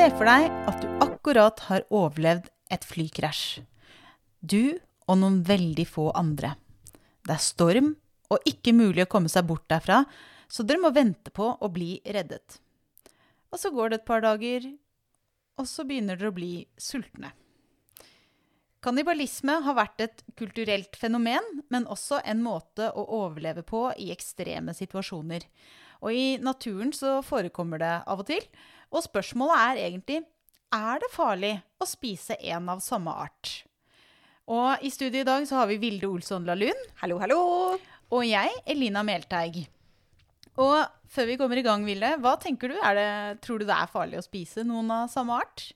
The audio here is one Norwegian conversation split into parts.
Se for deg at du akkurat har overlevd et flykrasj. Du og noen veldig få andre. Det er storm og ikke mulig å komme seg bort derfra, så dere må vente på å bli reddet. Og så går det et par dager, og så begynner dere å bli sultne. Kannibalisme har vært et kulturelt fenomen, men også en måte å overleve på i ekstreme situasjoner. Og i naturen så forekommer det av og til. Og spørsmålet er egentlig er det farlig å spise en av samme art. Og i studio i dag så har vi Vilde Olsson-Lalund. Hallo, hallo! Og jeg, Elina Melteig. Og før vi kommer i gang, Vilde, hva tenker du? Det, tror du det er farlig å spise noen av samme art?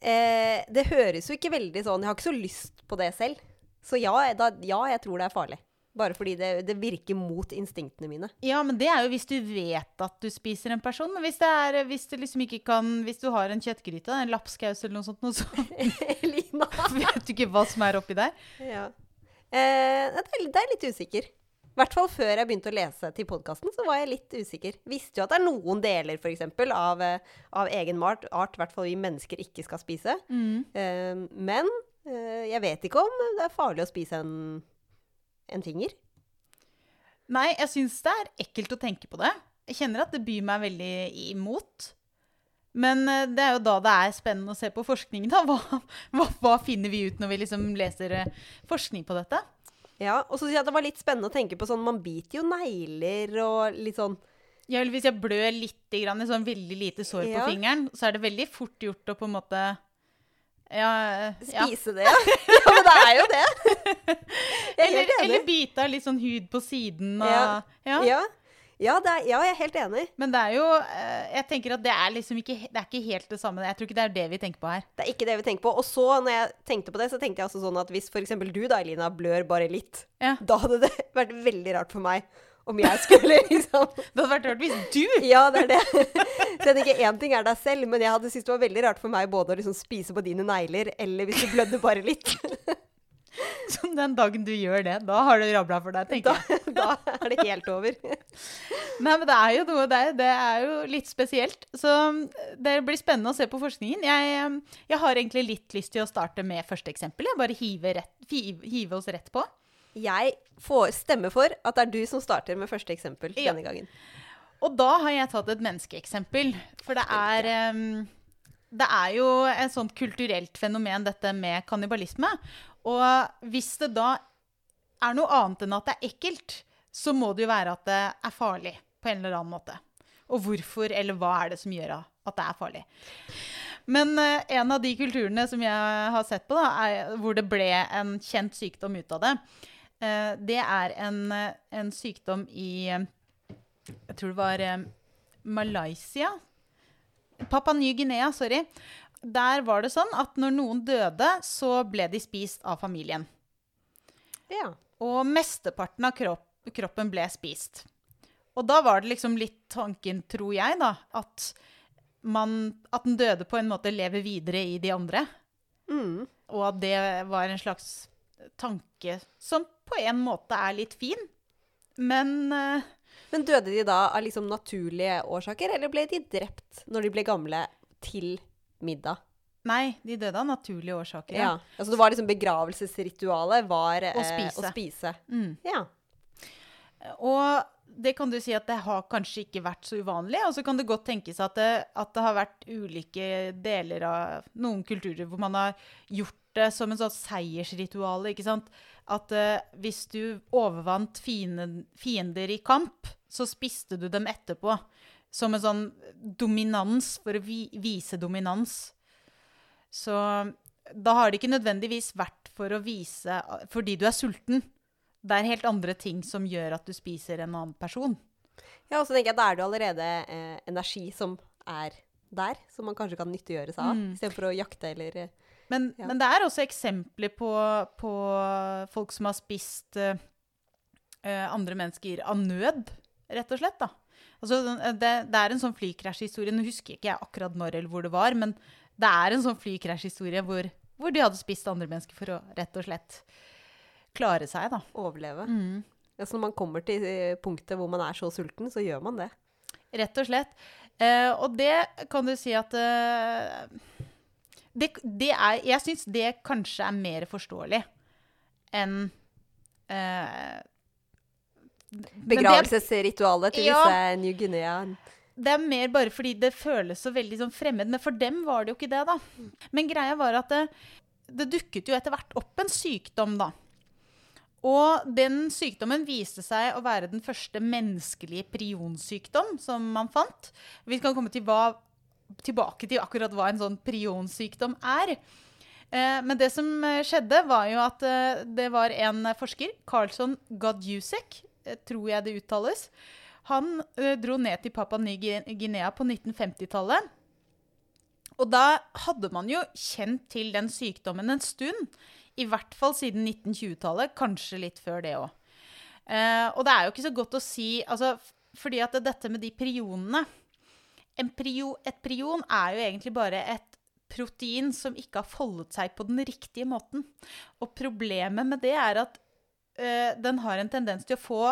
Eh, det høres jo ikke veldig sånn Jeg har ikke så lyst på det selv. Så ja, da, ja jeg tror det er farlig. Bare fordi det, det, virker mot instinktene mine. Ja, men det er jo hvis du vet at du spiser en person. Men hvis det, er, hvis du, liksom kan Hvis du har en kjøttgryte, en lapskaus eller noe sånt, noe, så Elina. vet du ikke hva som er oppi der. Ja. Eh, det, er, det er litt usikker. I hvert fall før jeg begynte å lese til podkasten, så var jeg litt usikker. Visste jo at det er noen deler for eksempel, av, eh, av egen art, art hvert fall vi mennesker ikke skal spise. Mm. Eh, men eh, jeg vet ikke om det er farlig å spise en, en finger. Nei, jeg syns det er ekkelt å tenke på det. Jeg kjenner at det byr meg veldig imot. Men eh, det er jo da det er spennende å se på forskningen. da. Hva, hva, hva finner vi ut når vi liksom leser eh, forskning på dette? Ja, og så syns jeg det var litt spennende å tenke på sånn Man biter jo negler og litt sånn Ja, hvis jeg blør litt grann, i sånn veldig lite sår Ja. på fingeren, så er det veldig fort gjort å på en måte Ja, ja. Spise det, ja. ja. Men det er jo det. Er Eller, eller bite av litt sånn hud på siden og Ja. ja. Ja, ja, det er, ja, jeg er helt enig. Men det er jo eh, Jeg tenker at det er liksom ikke Det er ikke helt det samme. Jeg tror ikke det er det vi tenker på her. Det er ikke det vi tenker på. Og så, når jeg tenkte på det, så tenkte jeg altså sånn at hvis f.eks. du da, Elina, blør bare litt, Ja. da hadde det vært veldig rart for meg om jeg skulle liksom Det hadde vært rart hvis du Ja, det er det. Så jeg tenker én ting er deg selv, men jeg hadde syntes det var veldig rart for meg både å liksom spise på dine negler, eller hvis du blødde bare litt. Som den dagen du gjør det, da har det rabla for deg, tenker jeg. da er det helt over. Nei, men det er jo noe der. Det er jo litt spesielt. Så eh, det blir spennende å se på forskningen. Jeg, eh, jeg har egentlig litt lyst til å starte med første eksempel. Jeg bare hive, rett, hive oss rett på. Jeg får stemme for at det er du som starter med første eksempel Ja. denne gangen. Og da har jeg tatt et menneskeeksempel. For det er um, Det er jo et sånt kulturelt fenomen, dette med kannibalisme. Og hvis det da er noe annet enn at det er ekkelt, så må det jo være at det er farlig på en eller annen måte. Og hvorfor, eller hva er det som gjør at det er farlig? Men uh, en av de kulturene som jeg har sett på, da, er, hvor det ble en kjent sykdom ut av det, det er en, eh, en sykdom i eh, jeg tror det var eh, Malaysia. Papua Ny-Guinea, sorry. Der var det sånn at når noen døde, så ble de spist av familien. Ja. Og mesteparten av kropp, kroppen ble spist. Og da var det liksom litt tanken, tror jeg, da, at, man, at den døde på en måte lever videre i de andre. Mm. Og at det var en slags tanke som på en måte er litt fin. Men eh, Men døde de da av liksom naturlige årsaker, eller ble de drept når de ble gamle, til middag? nei, de døde av naturlige årsaker. Ja. Altså det var liksom begravelsesritualet var eh, Å spise. Å spise. Mm. Ja. Og det kan du si at det har kanskje ikke vært så uvanlig. Og så kan det godt tenkes at det, at det har vært ulike deler av noen kulturer hvor man har gjort det som en sånn seiersritual. ikke sant? At uh, hvis du overvant fienden, fiender i kamp, så spiste du dem etterpå. Som en sånn dominans, for å vi, vise dominans. Så da har det ikke nødvendigvis vært for å vise fordi du er sulten. Det er helt andre ting som gjør at du spiser en annen person. ja, og så tenker jeg at da er det allerede eh, energi som er der, som man kanskje kan nyttiggjøre seg av, Mm. istedenfor å jakte eller eh, Men, Ja. men det er også eksempler på, på folk som har spist eh, eh, andre mennesker av nød, rett og slett. da. Altså, det, det er en sånn flykrasjhistorie. Nå husker ikke jeg akkurat når eller hvor det var, men det er en sånn flykrasjhistorie hvor, hvor de hadde spist andre mennesker for å rett og slett klare seg, da. overleve. Mm. Ja, så når man kommer til eh, punktet hvor man er så sulten, så gjør man det. Rett og slett. Eh, og det kan du si at eh, det, det er, Jeg syns det kanskje er mer forståelig enn eh, Begravelsesritualet til Ja. disse New Guinea Det er mer bare fordi det føles så veldig sånn fremmed. Men for dem var det jo ikke det, da. Men greia var at det, det dukket jo etter hvert opp en sykdom, da. Og den sykdommen viste seg å være den første menneskelige prionsykdom som man fant. Vi skal komme til hva, tilbake til akkurat hva en sånn prionsykdom er. Eh, men det som eh, skjedde, var jo at eh, det var en forsker, Carlson Godjusek, tror jeg det uttales. Han dro ned til Papua Ny-Guinea på 1950-tallet. Og da hadde man jo kjent til den sykdommen en stund. I hvert fall siden 1920-tallet, kanskje litt før det òg. Og det er jo ikke så godt å si altså, Fordi at dette med de prionene en prio, Et prion er jo egentlig bare et protein som ikke har foldet seg på den riktige måten. Og problemet med det er at øh, den har en tendens til å få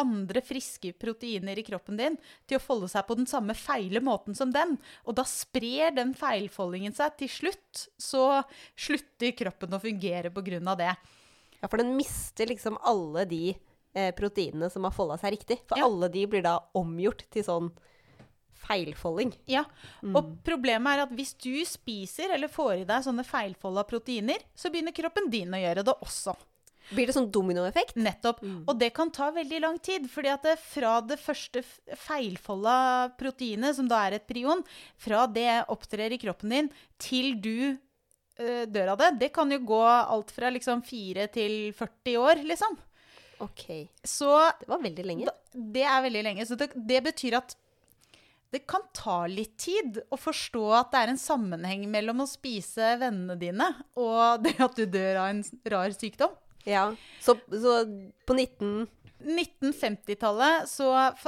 andre friske proteiner i kroppen din til å folde seg på den samme feile måten som den. Og da sprer den feilfoldingen seg. Til slutt så slutter kroppen å fungere pga. det. Ja, for den mister liksom alle de eh, proteinene som har folda seg riktig. For Ja. alle de blir da omgjort til sånn feilfolding. Ja, Og problemet er at hvis du spiser eller får i deg sånne feilfolda proteiner, så begynner kroppen din å gjøre det også. Blir det sånn dominoeffekt? Nettopp. Og det kan ta veldig lang tid. fordi at det, fra det første feilfolda proteinet, som da er et prion, fra det opptrer i kroppen din til du eh, dør av det, det kan jo gå alt fra liksom 4 til 40 år, liksom. Ok. Så Det var veldig lenge. da, det er veldig lenge. Så det, det betyr at det kan ta litt tid å forstå at det er en sammenheng mellom å spise vennene dine og det at du dør av en rar sykdom. Ja. Så, så på 19... 1950-tallet så,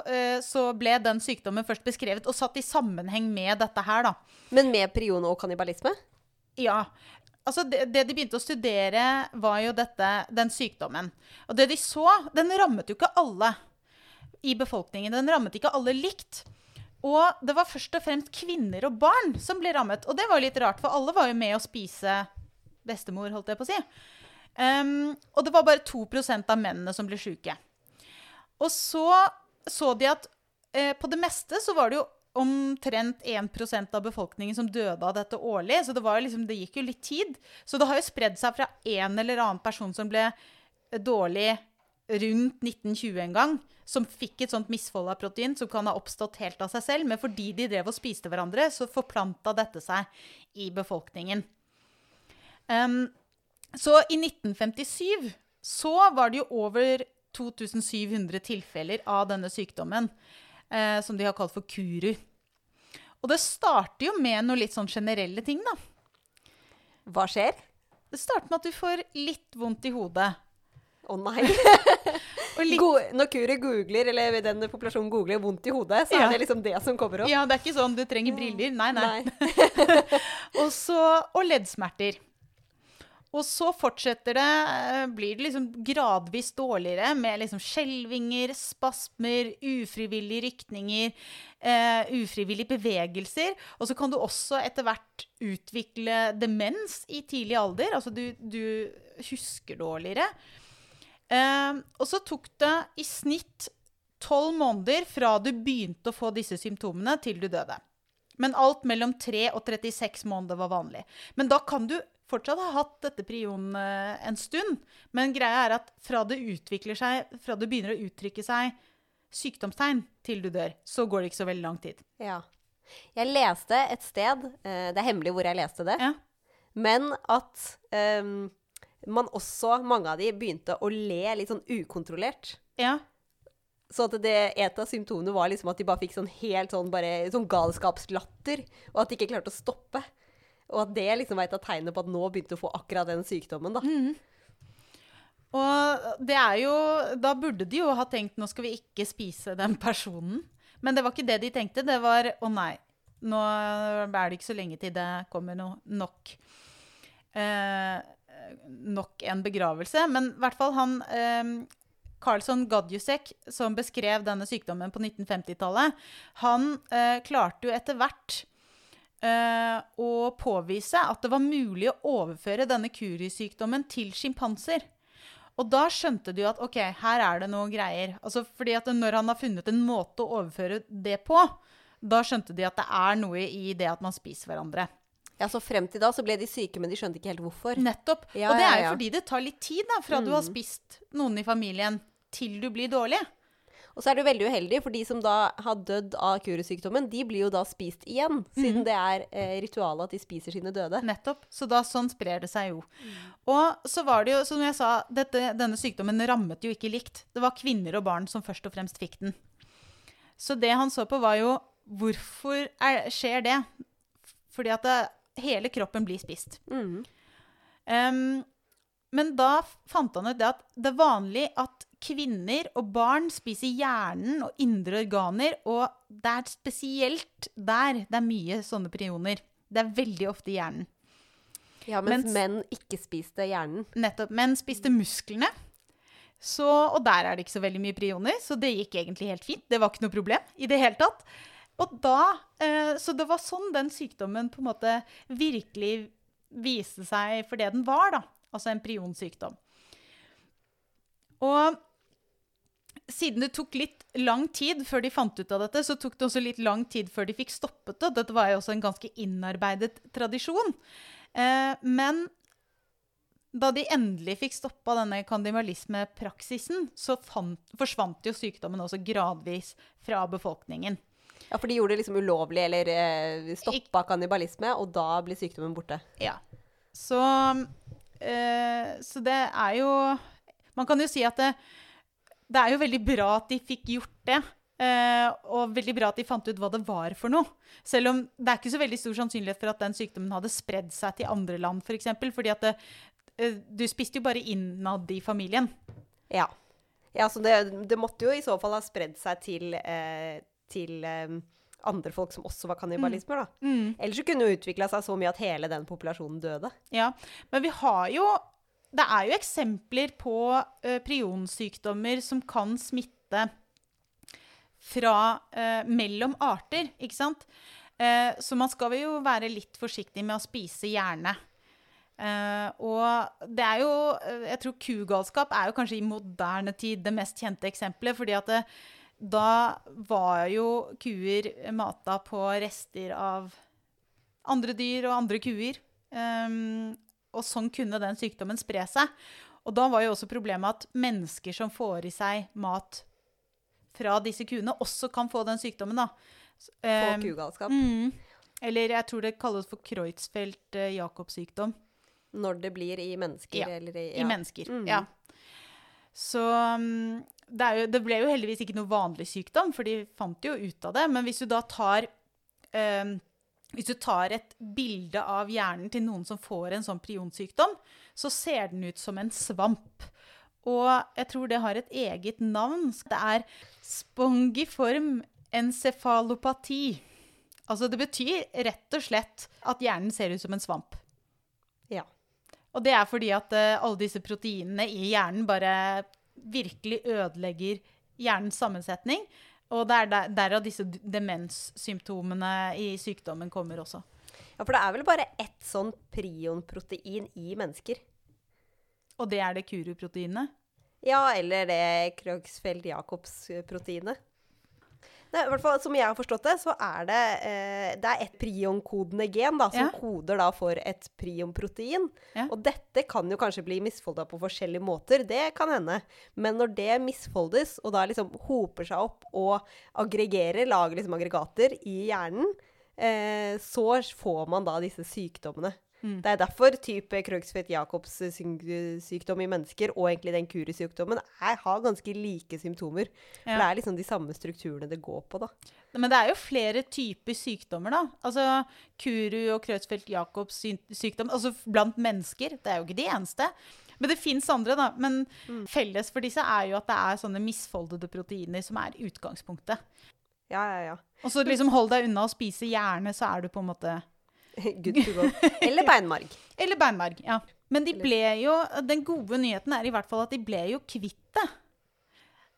eh, så ble den sykdommen først beskrevet og satt i sammenheng med dette her, da. Men med prion og kannibalisme? Ja. Altså det, det de begynte å studere, var jo dette, den sykdommen. Og det de så, den rammet jo ikke alle i befolkningen. Den rammet ikke alle likt. Og det var først og fremst kvinner og barn som ble rammet. Og det var litt rart, for alle var jo med å spise bestemor, holdt jeg på å si. Um, og det var bare 2% av mennene som ble syke. Og så så de at eh, på det meste så var det jo omtrent 1% av befolkningen som døde av dette årlig. Så det, liksom, det gikk jo litt tid. Så det har jo spredd seg fra en eller annen person som ble dårlig rundt 1920 en gang, som fikk et sånt misfold av protein som kan ha oppstått helt av seg selv, men fordi de drev og spiste hverandre, så forplanta dette seg i befolkningen. Um, så i 1957 så var det jo over 2700 tilfeller av denne sykdommen, eh, som de har kalt for kuru. Og det starter jo med noen litt sånn generelle ting, da. Hva skjer? Det starter med at du får litt vondt i hodet. Å nei. Litt, når kuret googler, eller den populasjonen googler 'vondt i hodet', så Ja. er det liksom det som kommer opp. ja, det er ikke sånn du trenger briller. Nei, nei. Og, så, og leddsmerter. Og så fortsetter det, eh, blir det liksom gradvis dårligere med liksom skjelvinger, spasmer, ufrivillige rykninger, eh, ufrivillige bevegelser. Og så kan du også etter hvert utvikle demens i tidlig alder. Altså du, du husker dårligere. Eh, og så tok det i snitt tolv måneder fra du begynte å få disse symptomene, til du døde. Men alt mellom 3 og 36 måneder var vanlig. Men da kan du fortsatt ha hatt dette prion eh, en stund. Men greia er at fra det utvikler seg, fra det begynner å uttrykke seg sykdomstegn til du dør, så går det ikke så veldig lang tid. Ja. Jeg leste et sted, eh, det er hemmelig hvor jeg leste det, Ja. men at ehm, man også, mange av de, begynte å le litt sånn ukontrollert. Ja. Så at det, et av symptomene var liksom at de bare fikk sånn helt sånn, bare, sånn galskapslatter, og at de ikke klarte å stoppe. Og at det liksom var et av tegnene på at nå begynte å få akkurat den sykdommen, da. Og det er jo Da burde de jo ha tenkt nå skal vi ikke spise den personen. Men det var ikke det de tenkte. Det var å nei, nå er det ikke så lenge til det kommer noe nok eh, Nok en begravelse. Men i hvert fall han eh, Carlson Gadjusek, som beskrev denne sykdommen på 1950-tallet, han eh, klarte jo etter hvert eh, å påvise at det var mulig å overføre denne kurisykdommen til sjimpanser. Og da skjønte de at ok, her er det noe greier. Altså fordi at Når han har funnet en måte å overføre det på, da skjønte de at det er noe i det at man spiser hverandre. Ja, Så frem til da så ble de syke, men de skjønte ikke helt hvorfor. Nettopp. Ja, og det er jo fordi det tar litt tid da, fra du har spist noen i familien til du blir dårlig. Og så er det veldig uheldig, for de som da har dødd av kurusykdommen, de blir jo da spist igjen. Siden det er eh, ritualet at de spiser sine døde. Nettopp. Så da sånn sprer det seg jo. Og så var det jo, som jeg sa, dette, denne sykdommen rammet jo ikke likt. Det var kvinner og barn som først og fremst fikk den. Så det han så på, var jo hvorfor er, skjer det? Fordi at det, hele kroppen blir spist. Mm. Um, men da fant han ut det at det er vanlig at kvinner og barn spiser hjernen og indre organer, og det er spesielt der det er mye sånne prioner. Det er veldig ofte hjernen. Ja, mens, Mens- menn ikke spiste hjernen. Nettopp. Menn spiste musklene. Så, og der er det ikke så veldig mye prioner, så det gikk egentlig helt fint. Det var ikke noe problem i det hele tatt. Og da, eh, Så det var sånn den sykdommen på en måte virkelig viste seg for det den var, da. Altså en prionsykdom. Og siden det tok litt lang tid før de fant ut av dette, så tok det også litt lang tid før de fikk stoppet det. Dette var jo også en ganske innarbeidet tradisjon. Eh, men da de endelig fikk stoppa denne kannibalismepraksisen, så fant, forsvant jo sykdommen også gradvis fra befolkningen. Ja, for de gjorde det liksom ulovlig, eller eh, stoppa kannibalisme, og da blir sykdommen borte. Ja. Så, eh, så det er jo Man kan jo si at det, det er jo veldig bra at de fikk gjort det. eh, og veldig bra at de fant ut hva det var for noe. Selv om det er ikke så veldig stor sannsynlighet for at den sykdommen hadde spredd seg til andre land, f.eks. For eksempel, fordi at det, eh, du spiste jo bare innad i familien. Ja. ja så det, det måtte jo i så fall ha spredd seg til, eh, til um, andre folk som også var kannibalismer, da. Ellers så kunne det utvikla seg så mye at hele den populasjonen døde. Ja, men vi har jo Det er jo eksempler på uh, prionsykdommer som kan smitte fra uh, mellom arter, ikke sant? Uh, så man skal jo være litt forsiktig med å spise hjerne. Uh, og det er jo Jeg tror kugalskap er jo kanskje i moderne tid det mest kjente eksempelet. fordi at det, da var jo kuer mata på rester av andre dyr og andre kuer. Um, og sånn kunne den sykdommen spre seg. Og da var jo også problemet at mennesker som får i seg mat fra disse kuene, også kan få den sykdommen. da. Få ehm, kugalskap. mm, eller jeg tror det kalles for Kreutzfeldt-Jacobs sykdom. Når det blir i mennesker Ja, eller i, i mennesker. Mm. Ja. Så mm, det, jo, det ble jo heldigvis ikke noe vanlig sykdom, for de fant jo ut av det. Men hvis du da tar eh, Hvis du tar et bilde av hjernen til noen som får en sånn prionsykdom, så ser den ut som en svamp. Og jeg tror det har et eget navn. Det er spongiform encefalopati. Altså det betyr rett og slett at hjernen ser ut som en svamp. Ja. Og det er fordi at eh, alle disse proteinene i hjernen bare virkelig ødelegger hjernens sammensetning. Og det er der, derav disse demenssymptomene i sykdommen kommer også. ja, for det er vel bare ett sånn prionprotein i mennesker. Og det er det kuruproteinet. Ja, eller det Krøgsfeld-Jacobs-proteinet. Nei, i hvert fall, Som jeg har forstått det, så er det, eh, det er et prionkodende gen da, som Ja. koder da for et prionprotein. Ja. Og dette kan jo kanskje bli misfolda på forskjellige måter, det kan hende. Men når det misfoldes, og da liksom hoper seg opp og aggregerer, lager liksom aggregater i hjernen, eh, så får man da disse sykdommene. Mm. Det er derfor type Krøgsfeld-Jacobs syng- sykdom i mennesker og egentlig den kurisykdommen er, har ganske like symptomer. For det er liksom de samme strukturene det går på, da. Men det er jo flere typer sykdommer, da. Altså Kuru og Creutzfeldt-Jacobs sy- sykdom. Altså blant mennesker. Det er jo ikke de eneste. Men det fins andre, da. Men felles for disse er jo at det er sånne misfoldede proteiner som er utgangspunktet. Ja, ja, ja. Og så liksom hold deg unna å spise hjerne, så er du på en måte Good to go. Eller beinmarg. Eller beinmarg, ja. Men de ble jo Den gode nyheten er i hvert fall at de ble jo kvitt det.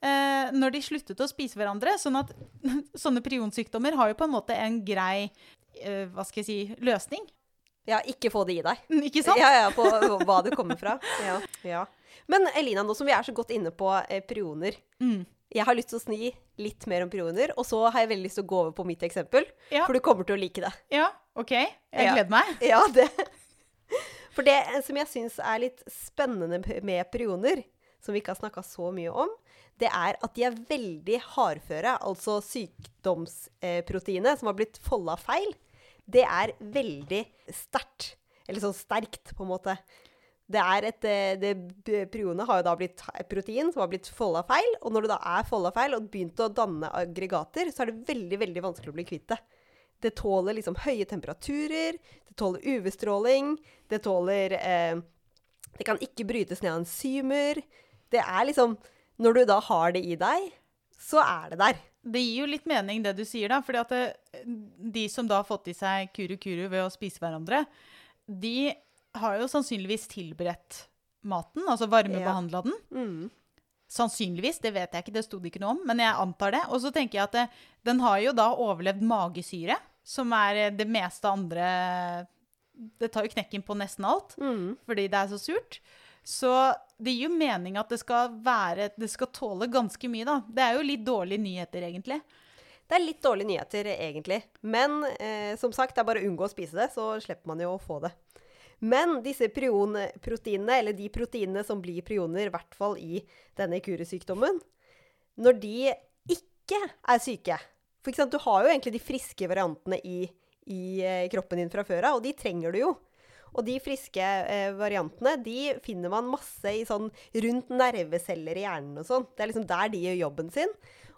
eh, når de sluttet å spise hverandre. Sånn at sånne prionsykdommer har jo på en måte en grei eh, hva skal jeg si, løsning. Ja, ikke få det i deg. Ikke sant? Ja, ja, på hva det kommer fra. Ja, ja. Men Elina, nå som vi er så godt inne på eh, prioner Mm. Jeg har lyst til å sni litt mer om prioner, og så har jeg veldig lyst til å gå over på mitt eksempel. Ja. For du kommer til å like det. Ja, OK. Jeg Ja. gleder meg. Ja, det. For det som jeg syns er litt spennende med prioner, som vi ikke har snakka så mye om, det er at de er veldig hardføre. Altså sykdomsproteinet som har blitt folda feil, det er veldig sterkt. Eller sånn sterkt, på en måte. Det er et, eh, det, Prionet har jo da blitt protein som har blitt folda feil. Og når det da er folda feil og begynt å danne aggregater, så er det veldig veldig vanskelig å bli kvitt det. Det tåler liksom høye temperaturer, det tåler UV-stråling, det tåler eh, Det kan ikke brytes ned av enzymer. Det er liksom Når du da har det i deg, så er det der. Det gir jo litt mening, det du sier, da. fordi at det, de som da har fått i seg kuru-kuru ved å spise hverandre, de har jo sannsynligvis tilberedt maten, altså varmebehandla den. Mm. Sannsynligvis, det vet jeg ikke, det sto det ikke noe om, men jeg antar det. Og så tenker jeg at det, den har jo da overlevd magesyre, som er det meste andre Det tar jo knekken på nesten alt, Mm. fordi det er så surt. Så det gir jo mening at det skal være Det skal tåle ganske mye, da. Det er jo litt dårlige nyheter, egentlig. Det er litt dårlige nyheter, egentlig. Men eh, som sagt, det er bare å unngå å spise det, så slipper man jo å få det. Men disse prionproteinene, eller de proteinene som blir prioner, i hvert fall i denne kuresykdommen, når de ikke er syke For ikke sant, du har jo egentlig de friske variantene i, i eh, kroppen din fra før av, og de trenger du jo. Og de friske eh, variantene de finner man masse sånn rundt nerveceller i hjernen og sånn. Det er liksom der de gjør jobben sin.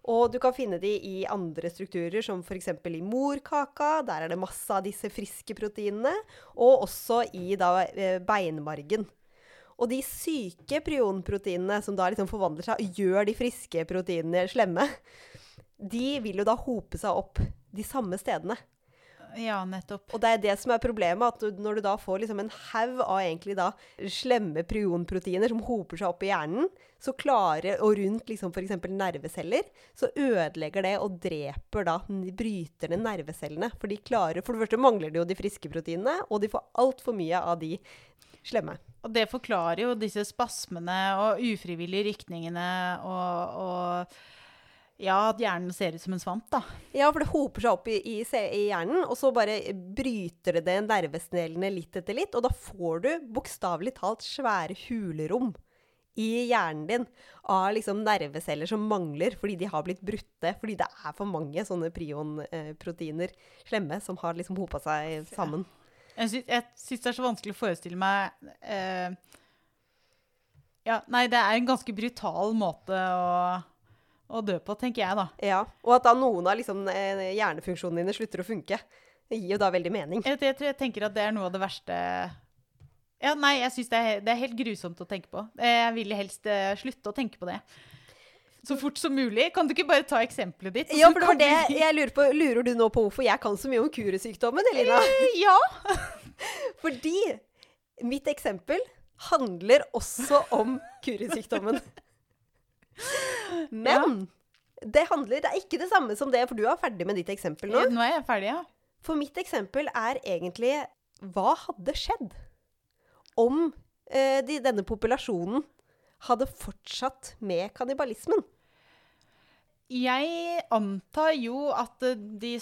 Og du kan finne de i andre strukturer, som f.eks. i morkaka. Der er det masse av disse friske proteinene. Og også i da, eh, beinmargen. Og de syke prionproteinene, som da liksom forvandler seg og gjør de friske proteinene slemme, de vil jo da hope seg opp de samme stedene. Ja, nettopp. Og det er det som er problemet, at når du da får liksom en haug av egentlig da slemme prionproteiner som hoper seg opp i hjernen, så klarer, og rundt liksom f.eks. nerveceller, så ødelegger det og dreper da, bryter ned nervecellene. For de klarer, for det første mangler de jo de friske proteinene, og de får altfor mye av de slemme. Og det forklarer jo disse spasmene og ufrivillige rykningene og, og ja, at hjernen ser ut som en svamp, da. Ja, for det hoper seg opp i, i, i hjernen, og så bare bryter det det nervesnellene litt etter litt, og da får du bokstavelig talt svære hulerom i hjernen din av liksom nerveceller som mangler fordi de har blitt brutte, fordi det er for mange sånne prionproteiner slemme som har liksom hopa seg sammen. Jeg syns det er så vanskelig å forestille meg eh, Ja, nei, det er en ganske brutal måte å, å dø på, tenker jeg, da. Ja, og at da noen av liksom, eh, hjernefunksjonene dine slutter å funke, det gir jo da veldig mening. Jeg, jeg, tror- jeg tenker at det er noe av det verste Ja, nei, jeg syns det, det er helt grusomt å tenke på. Jeg ville helst uh, slutte å tenke på det. Så fort som mulig. Kan du ikke bare ta eksempelet ditt? Ja, for det var det jeg lurer på. Lurer du nå på hvorfor jeg kan så mye om kuresykdommen, Elina? Ja! Fordi mitt eksempel handler også om kurusykdommen. Men det handler Det er ikke det samme som det, for du er ferdig med ditt eksempel nå. Nå er jeg ferdig, ja. For mitt eksempel er egentlig Hva hadde skjedd om eh, de, denne populasjonen hadde fortsatt med kannibalismen? Jeg antar jo at eh, de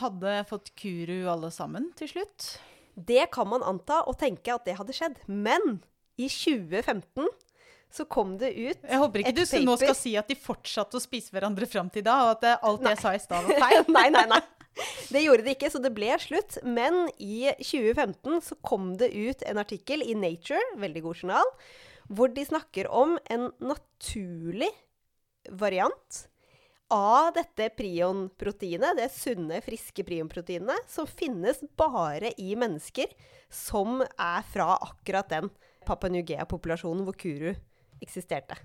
hadde fått kuru alle sammen til slutt. Det kan man anta og tenke at det hadde skjedd. Men i 2015 så kom det ut et paper. Jeg håper ikke du paper. nå skal si at de fortsatte å spise hverandre fram til da, og at alt det jeg sa i stad var feil. nei, nei, nei. Det gjorde det ikke, så det ble slutt. Men i 2015 så kom det ut en artikkel i Nature, veldig god journal, hvor de snakker om en naturlig variant av dette prionproteinet, det sunne, friske prionproteinet, som finnes bare i mennesker som er fra akkurat den Papua New Guinea-populasjonen hvor kuru eksisterte.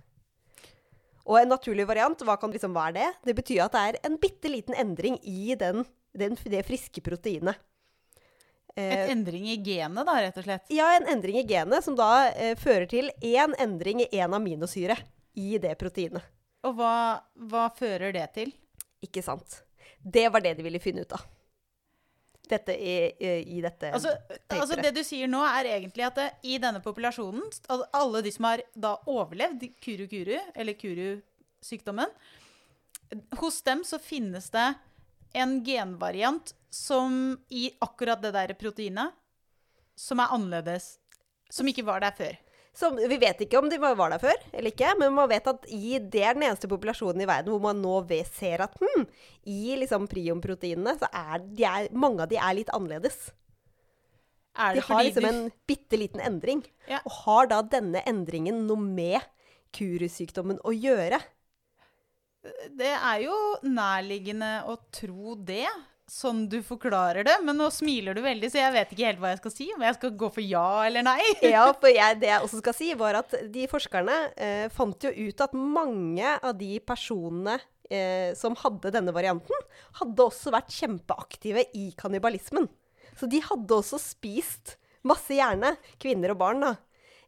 Og en naturlig variant, hva kan liksom være det? Det betyr at det er en bitte liten endring i den, den, det friske proteinet. Eh, Et endring i genet, da, rett og slett. ja, en endring i genet som da eh, fører til én endring i én aminosyre i det proteinet. Og hva, hva fører det til? Ikke sant? Det var det de ville finne ut av. Dette i, i dette Altså, altså Det du sier nå, er egentlig at det, i denne populasjonen, altså alle de som har da overlevd kuru-kuru, eller kuru-sykdommen, hos dem så finnes det en genvariant som i akkurat det der proteinet, som er annerledes. Som ikke var der før. Som, vi vet ikke om de var der før eller ikke, men man vet at i, det er den eneste populasjonen i verden hvor man nå ser at hm, i liksom prion-proteinene så er, de er mange av de er litt annerledes. Er De har liksom du- en bitte liten endring. Ja. Og har da denne endringen noe med kurusykdommen å gjøre? Det er jo nærliggende å tro det, sånn du forklarer det. Men nå smiler du veldig, så jeg vet ikke helt hva jeg skal si. Om jeg skal gå for ja eller nei. Ja, for jeg, det jeg også skal si, var at de forskerne eh, fant jo ut at mange av de personene eh, som hadde denne varianten, hadde også vært kjempeaktive i kannibalismen. Så de hadde også spist masse hjerne, kvinner og barn, da.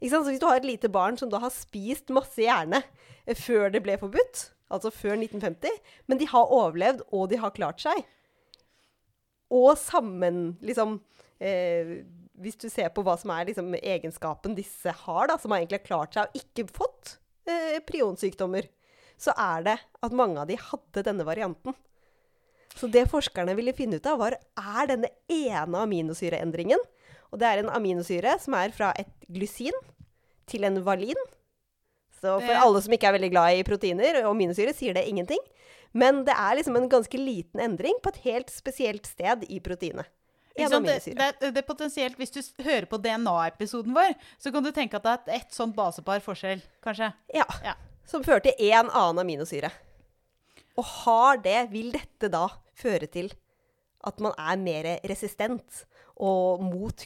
Så hvis du har et lite barn som da har spist masse hjerne eh, før det ble forbudt, altså før 1950, men de har overlevd, og de har klart seg, og sammen liksom eh, Hvis du ser på hva som er liksom, egenskapen disse har, da, som har egentlig klart seg og ikke fått eh, prionsykdommer, så er det at mange av de hadde denne varianten. Så det forskerne ville finne ut av, var er denne ene aminosyreendringen Og det er en aminosyre som er fra et glysin til en valin. Så for alle som ikke er veldig glad i proteiner og aminosyre, sier det ingenting. Men det er liksom en ganske liten endring på et helt spesielt sted i proteinet. En? Det, det, det er potensielt, Hvis du hører på DNA-episoden vår, så kan du tenke at det er ett sånt basepar forskjell, kanskje. Ja. Ja. Som fører til én annen aminosyre. Og har det, vil dette da føre til at man er mer resistent og mot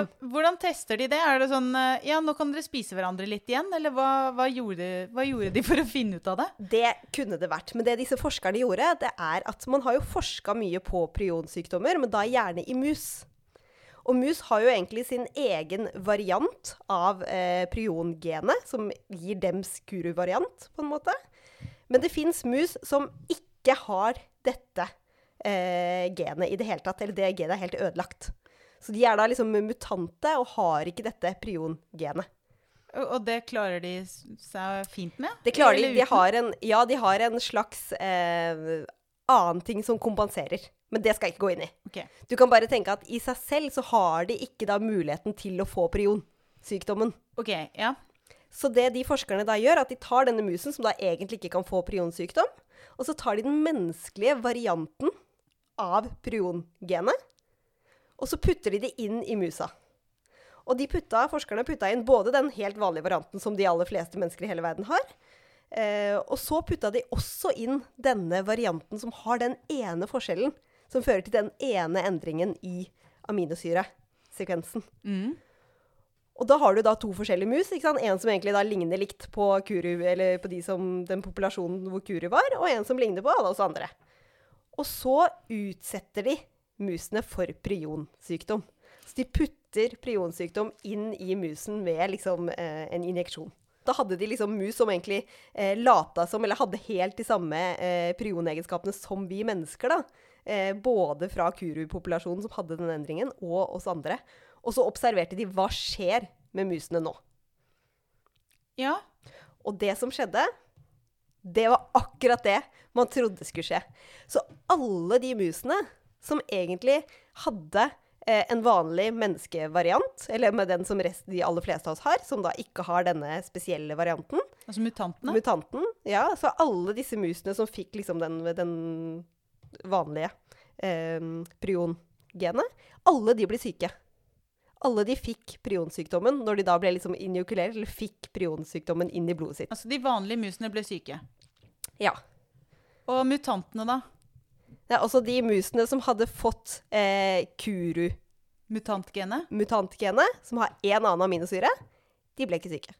Ja, hvordan tester de det? Er det sånn eh, Ja, nå kan dere spise hverandre litt igjen? Eller hva, hva, gjorde, hva gjorde de for å finne ut av det? Det kunne det vært. Men det disse forskerne gjorde, det er at man har jo forska mye på prionsykdommer, men da gjerne i mus. Og mus har jo egentlig sin egen variant av eh, priongenet, som gir dems kuru-variant, på en måte. Men det fins mus som ikke har dette eh, genet i det hele tatt. Eller det genet er helt ødelagt. Så de er da liksom mutante og har ikke dette prion-genet. og det klarer de seg fint med? Det klarer de. De har en, ja, de har en slags eh, annen ting som kompenserer. Men det skal jeg ikke gå inn i. Okay. Du kan bare tenke at i seg selv så har de ikke da muligheten til å få prionsykdommen. OK. Ja. Så det de forskerne da gjør, er at de tar denne musen, som da egentlig ikke kan få prionsykdom, og så tar de den menneskelige varianten av priongenet, og så putter de det inn i musa. Og de putta, forskerne putta inn både den helt vanlige varianten som de aller fleste mennesker i hele verden har, eh, og så putta de også inn denne varianten som har den ene forskjellen, som fører til den ene endringen i aminosyresekvensen. Mm. Og da har du da to forskjellige mus. En som egentlig da ligner likt på, kuru, eller på de som, den populasjonen hvor kuru var, og en som ligner på alle oss andre. Og så utsetter de musene for prionsykdom. Så de putter prionsykdom inn i musen med liksom eh, en injeksjon. Da hadde de liksom mus som egentlig eh, lata som, eller hadde helt de samme eh, prionegenskapene som vi mennesker, da. Eh, både fra kuru-populasjonen som hadde den endringen, og oss andre. Og så observerte de hva skjer med musene nå. ja. Og det som skjedde, det var akkurat det man trodde skulle skje. Så alle de musene som egentlig hadde eh, en vanlig menneskevariant, eller med den som rest, de aller fleste av oss har, som da ikke har denne spesielle varianten, Altså mutantene? mutanten, ja, så alle disse musene som fikk liksom den, den vanlige eh, priongenet, alle de blir syke. Alle de fikk prionsykdommen når de da ble liksom injokulert, eller fikk prionsykdommen inn i blodet sitt. Altså de vanlige musene ble syke. Ja. Og mutantene, da? Det er også de musene som hadde fått eh, kuru-mutantgenet, Mutantgenet? som har én annen aminosyre, de ble ikke syke.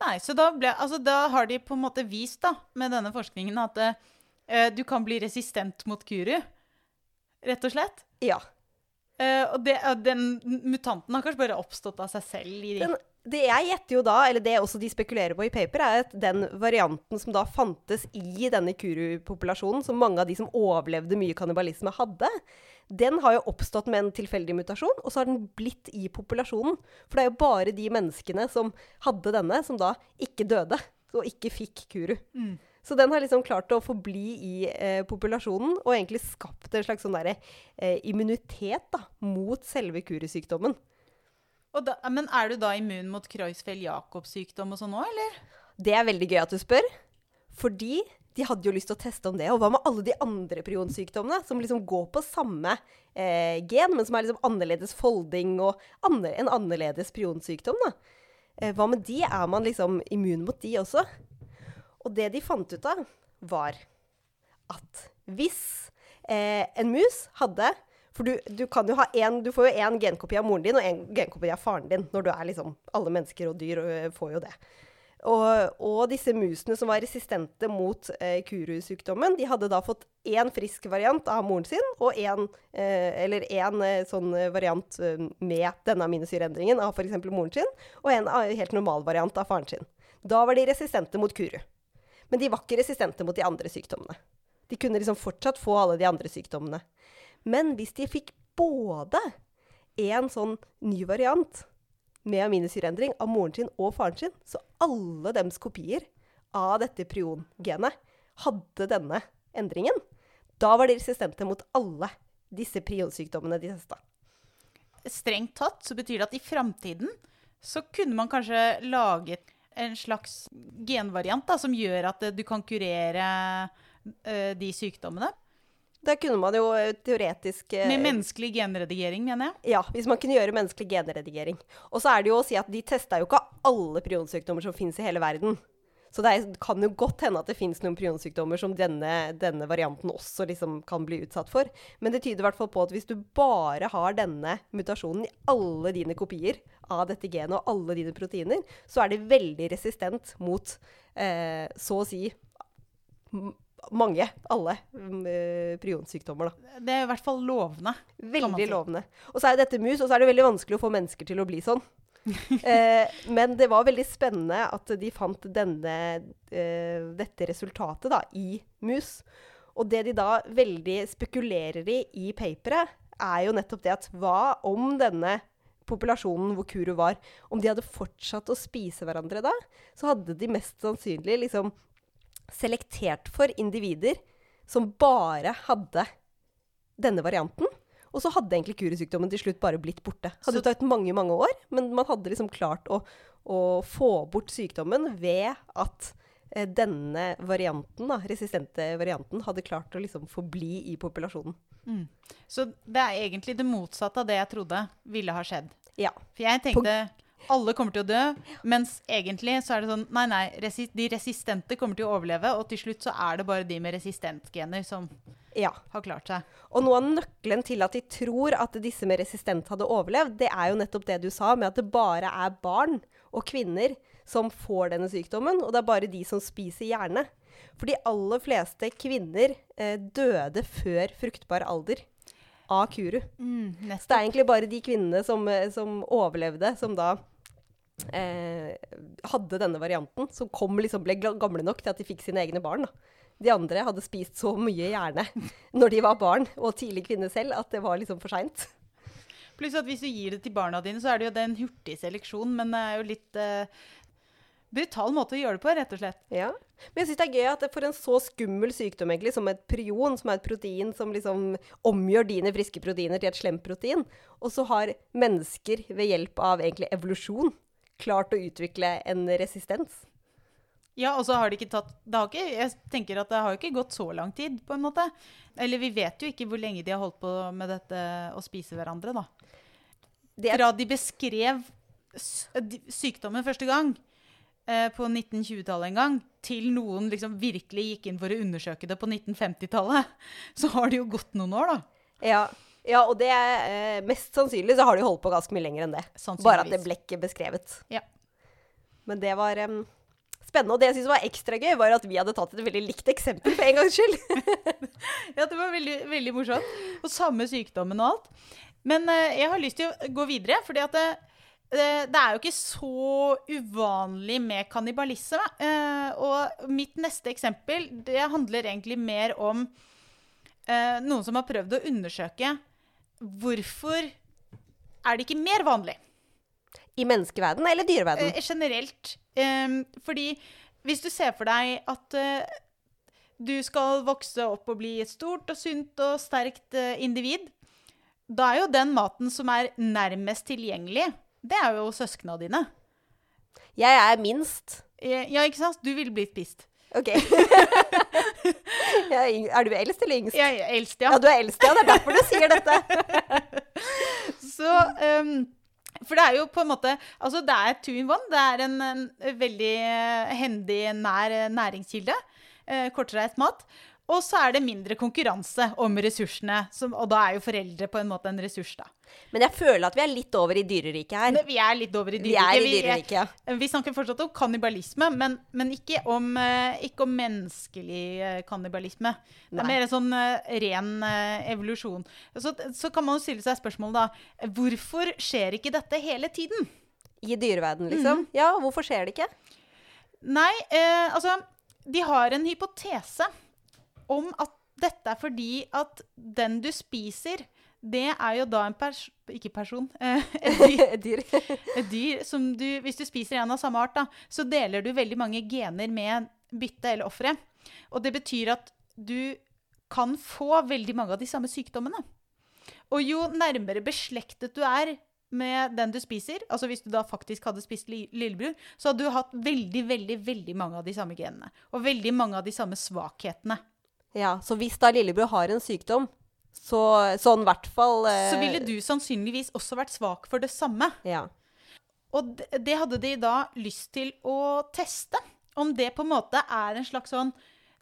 Nei, så da, ble, altså, da har de på en måte vist da, med denne forskningen at eh, du kan bli resistent mot kuru, rett og slett. Ja. Eh, og det, uh, den mutanten har kanskje bare oppstått av seg selv? I de. Den, det jeg gjetter jo da, eller det også de spekulerer på i paper, er at den varianten som da fantes i denne kuru-populasjonen, som mange av de som overlevde mye kannibalisme, hadde, den har jo oppstått med en tilfeldig mutasjon, og så har den blitt i populasjonen. For det er jo bare de menneskene som hadde denne, som da ikke døde, og ikke fikk kuru. Mm. Så den har liksom klart å forbli i eh, populasjonen, og egentlig skapt en slags sånn der, eh, immunitet da, mot selve kurisykdommen. Og da, men er du da immun mot Kreuzfeld-Jakob-sykdom? og sånn òg, eller? Det er veldig gøy at du spør. Fordi de hadde jo lyst til å teste om det. Og hva med alle de andre prionsykdommene som liksom går på samme eh, gen, men som er liksom annerledes folding og andre, en annerledes prionsykdom? da? Eh, hva med de? Er man liksom immun mot de også? Og det de fant ut av, var at hvis eh, en mus hadde For du, du, en, du får jo én genkopi av moren din og én genkopi av faren din. når du er liksom, Alle mennesker og dyr øh, får jo det. Og, og, disse musene som var resistente mot eh, kurusykdommen, de hadde da fått én frisk variant av moren sin, og en, eh, én eh, sånn variant eh, med denne aminosyreendringen av f.eks. moren sin, og en eh, helt normal variant av faren sin. Da var de resistente mot kuru. Men de var ikke resistente mot de andre sykdommene. De kunne liksom fortsatt få alle de andre sykdommene. Men hvis de fikk både en sånn ny variant med aminosyreendring av moren sin og faren sin, så alle dems kopier av dette priongenet hadde denne endringen, da var de resistente mot alle disse prionsykdommene de testa. Strengt tatt så betyr det at i framtiden så kunne man kanskje laget en slags genvariant da, som gjør at du kan kurere uh, de sykdommene. Da kunne man jo eh, teoretisk eh, Med menneskelig genredigering, mener jeg. Ja, hvis man kunne gjøre menneskelig genredigering. Og så er det jo å si at de testa jo ikke alle prionsykdommer som finnes i hele verden. Så det kan jo godt hende at det finnes noen prionsykdommer som denne, denne, varianten også liksom kan bli utsatt for. Men det tyder i hvert fall på at hvis du bare har denne mutasjonen i alle dine kopier av dette genet og alle dine proteiner, så er det veldig resistent mot eh, så å si mange, alle, uh, prionsykdommer. Da. Det er i hvert fall lovende. Veldig lovende. Og så er dette mus, og så er det veldig vanskelig å få mennesker til å bli sånn. eh, men det var veldig spennende at de fant denne, eh, dette resultatet da, i mus. Og det de da veldig spekulerer i i paperet, er jo nettopp det at hva om denne populasjonen hvor Kuro var, om de hadde fortsatt å spise hverandre da, så hadde de mest sannsynlig liksom selektert for individer som bare hadde denne varianten. Og så hadde egentlig kurusykdommen til slutt bare blitt borte. Hadde jo tatt mange mange år, men man hadde liksom klart å, å få bort sykdommen ved at eh, denne varianten, da, resistente varianten, hadde klart å liksom forbli i populasjonen. Mm. Så det er egentlig det motsatte av det jeg trodde ville ha skjedd. Ja. For jeg tenkte alle kommer til å dø. Mens egentlig så er det sånn Nei, nei, resist, de resistente kommer til å overleve, og til slutt så er det bare de med resistentgener som ja. har klart seg. Og noe av nøkkelen til at de tror at disse med resistent hadde overlevd, det er jo nettopp det du sa, med at det bare er barn og kvinner som får denne sykdommen, og det er bare de som spiser hjerne. For de aller fleste kvinner eh, døde før fruktbar alder av kuru. Mm, så det er egentlig bare de kvinnene som, eh, som overlevde, som da eh, hadde denne varianten, som kom, liksom, ble gamle nok til at de fikk sine egne barn. Da. De andre hadde spist så mye hjerne når de var barn, og tidlig kvinne selv, at det var liksom for seint. Pluss at hvis du gir det til barna dine, så er det jo det en hurtig seleksjon, men det er jo litt eh, brutal måte å gjøre det på, rett og slett. Ja. Men jeg syns det er gøy at for en så skummel sykdom egentlig, som et prion, som er et protein som liksom omgjør dine friske proteiner til et slemt protein, og så har mennesker ved hjelp av egentlig evolusjon klart å utvikle en resistens. Ja, og så har det ikke tatt det har ikke, Jeg tenker at det har ikke gått så lang tid, på en måte. Eller vi vet jo ikke hvor lenge de har holdt på med dette å spise hverandre, da. Fra de beskrev sykdommen første gang på 1920-tallet en gang, til noen liksom virkelig gikk inn for å undersøke det på 1950-tallet, så har det jo gått noen år, da. Ja, ja, og det er eh, mest sannsynlig så har de holdt på ganske mye lenger enn det. Bare at det ble ikke beskrevet. Ja. Men det var um, spennende. Og det jeg syntes var ekstra gøy, var at vi hadde tatt et veldig likt eksempel for en gangs skyld. ja, det var veldig, veldig morsomt. Og samme sykdommen og alt. Men uh, jeg har lyst til å gå videre, fordi at uh, eh, det er jo ikke så uvanlig med kannibalisme. Eh, og mitt neste eksempel det handler egentlig mer om eh, noen som har prøvd å undersøke hvorfor er det ikke mer vanlig. I menneskeverden eller dyreverden? Eh, generelt. Eh, fordi hvis du ser for deg at du skal vokse opp og bli et stort og sunt og sterkt individ, da er jo den maten som er nærmest tilgjengelig, det er jo søskna dine. Jeg er minst. Ja, ikke sant? Du ville blitt pist. OK. Er, er du eldst eller yngst? Jeg er eldst, Ja, ja. du er eldst, ja. Det er derfor du sier dette. Så um, For det er jo på en måte Altså, det er two in one. Det er en, en veldig eh, hendig, nær eh, næringskilde. eh, kortreist mat. Og så er det mindre konkurranse om ressursene. Som, og da er jo foreldre på en måte en ressurs, da. Men jeg føler at vi er litt over i dyreriket her. Men Vi er litt over i Vi er dyreriket. Vi- dyrerike, ja. Vi snakker fortsatt om kannibalisme, men, men ikke, om, eh, ikke om menneskelig eh, kannibalisme. Det er Nei. mer en sånn eh, ren eh, evolusjon. Så, så kan man jo stille seg spørsmålet da Hvorfor skjer ikke dette hele tiden? I dyreverden, liksom. Ja, hvorfor skjer det ikke? Nei, eh, altså De har en hypotese om at dette er fordi at den du spiser, det er jo da en pers... Ikke person. Eh, et dyr. Dyr. Et dyr som du, hvis du spiser en av samme art, da, så deler du veldig mange gener med byttet eller offeret. Og det betyr at du kan få veldig mange av de samme sykdommene. Og jo nærmere beslektet du er med den du spiser, altså hvis du da faktisk hadde spist li lillebror, så hadde du hatt veldig, veldig, veldig mange av de samme genene. Og veldig mange av de samme svakhetene. Ja, så hvis da lillebror har en sykdom, så sånn hvert fall eh, Så ville du sannsynligvis også vært svak for det samme. Ja. Og det, det hadde de da lyst til å teste. Om det på en måte er en slags sånn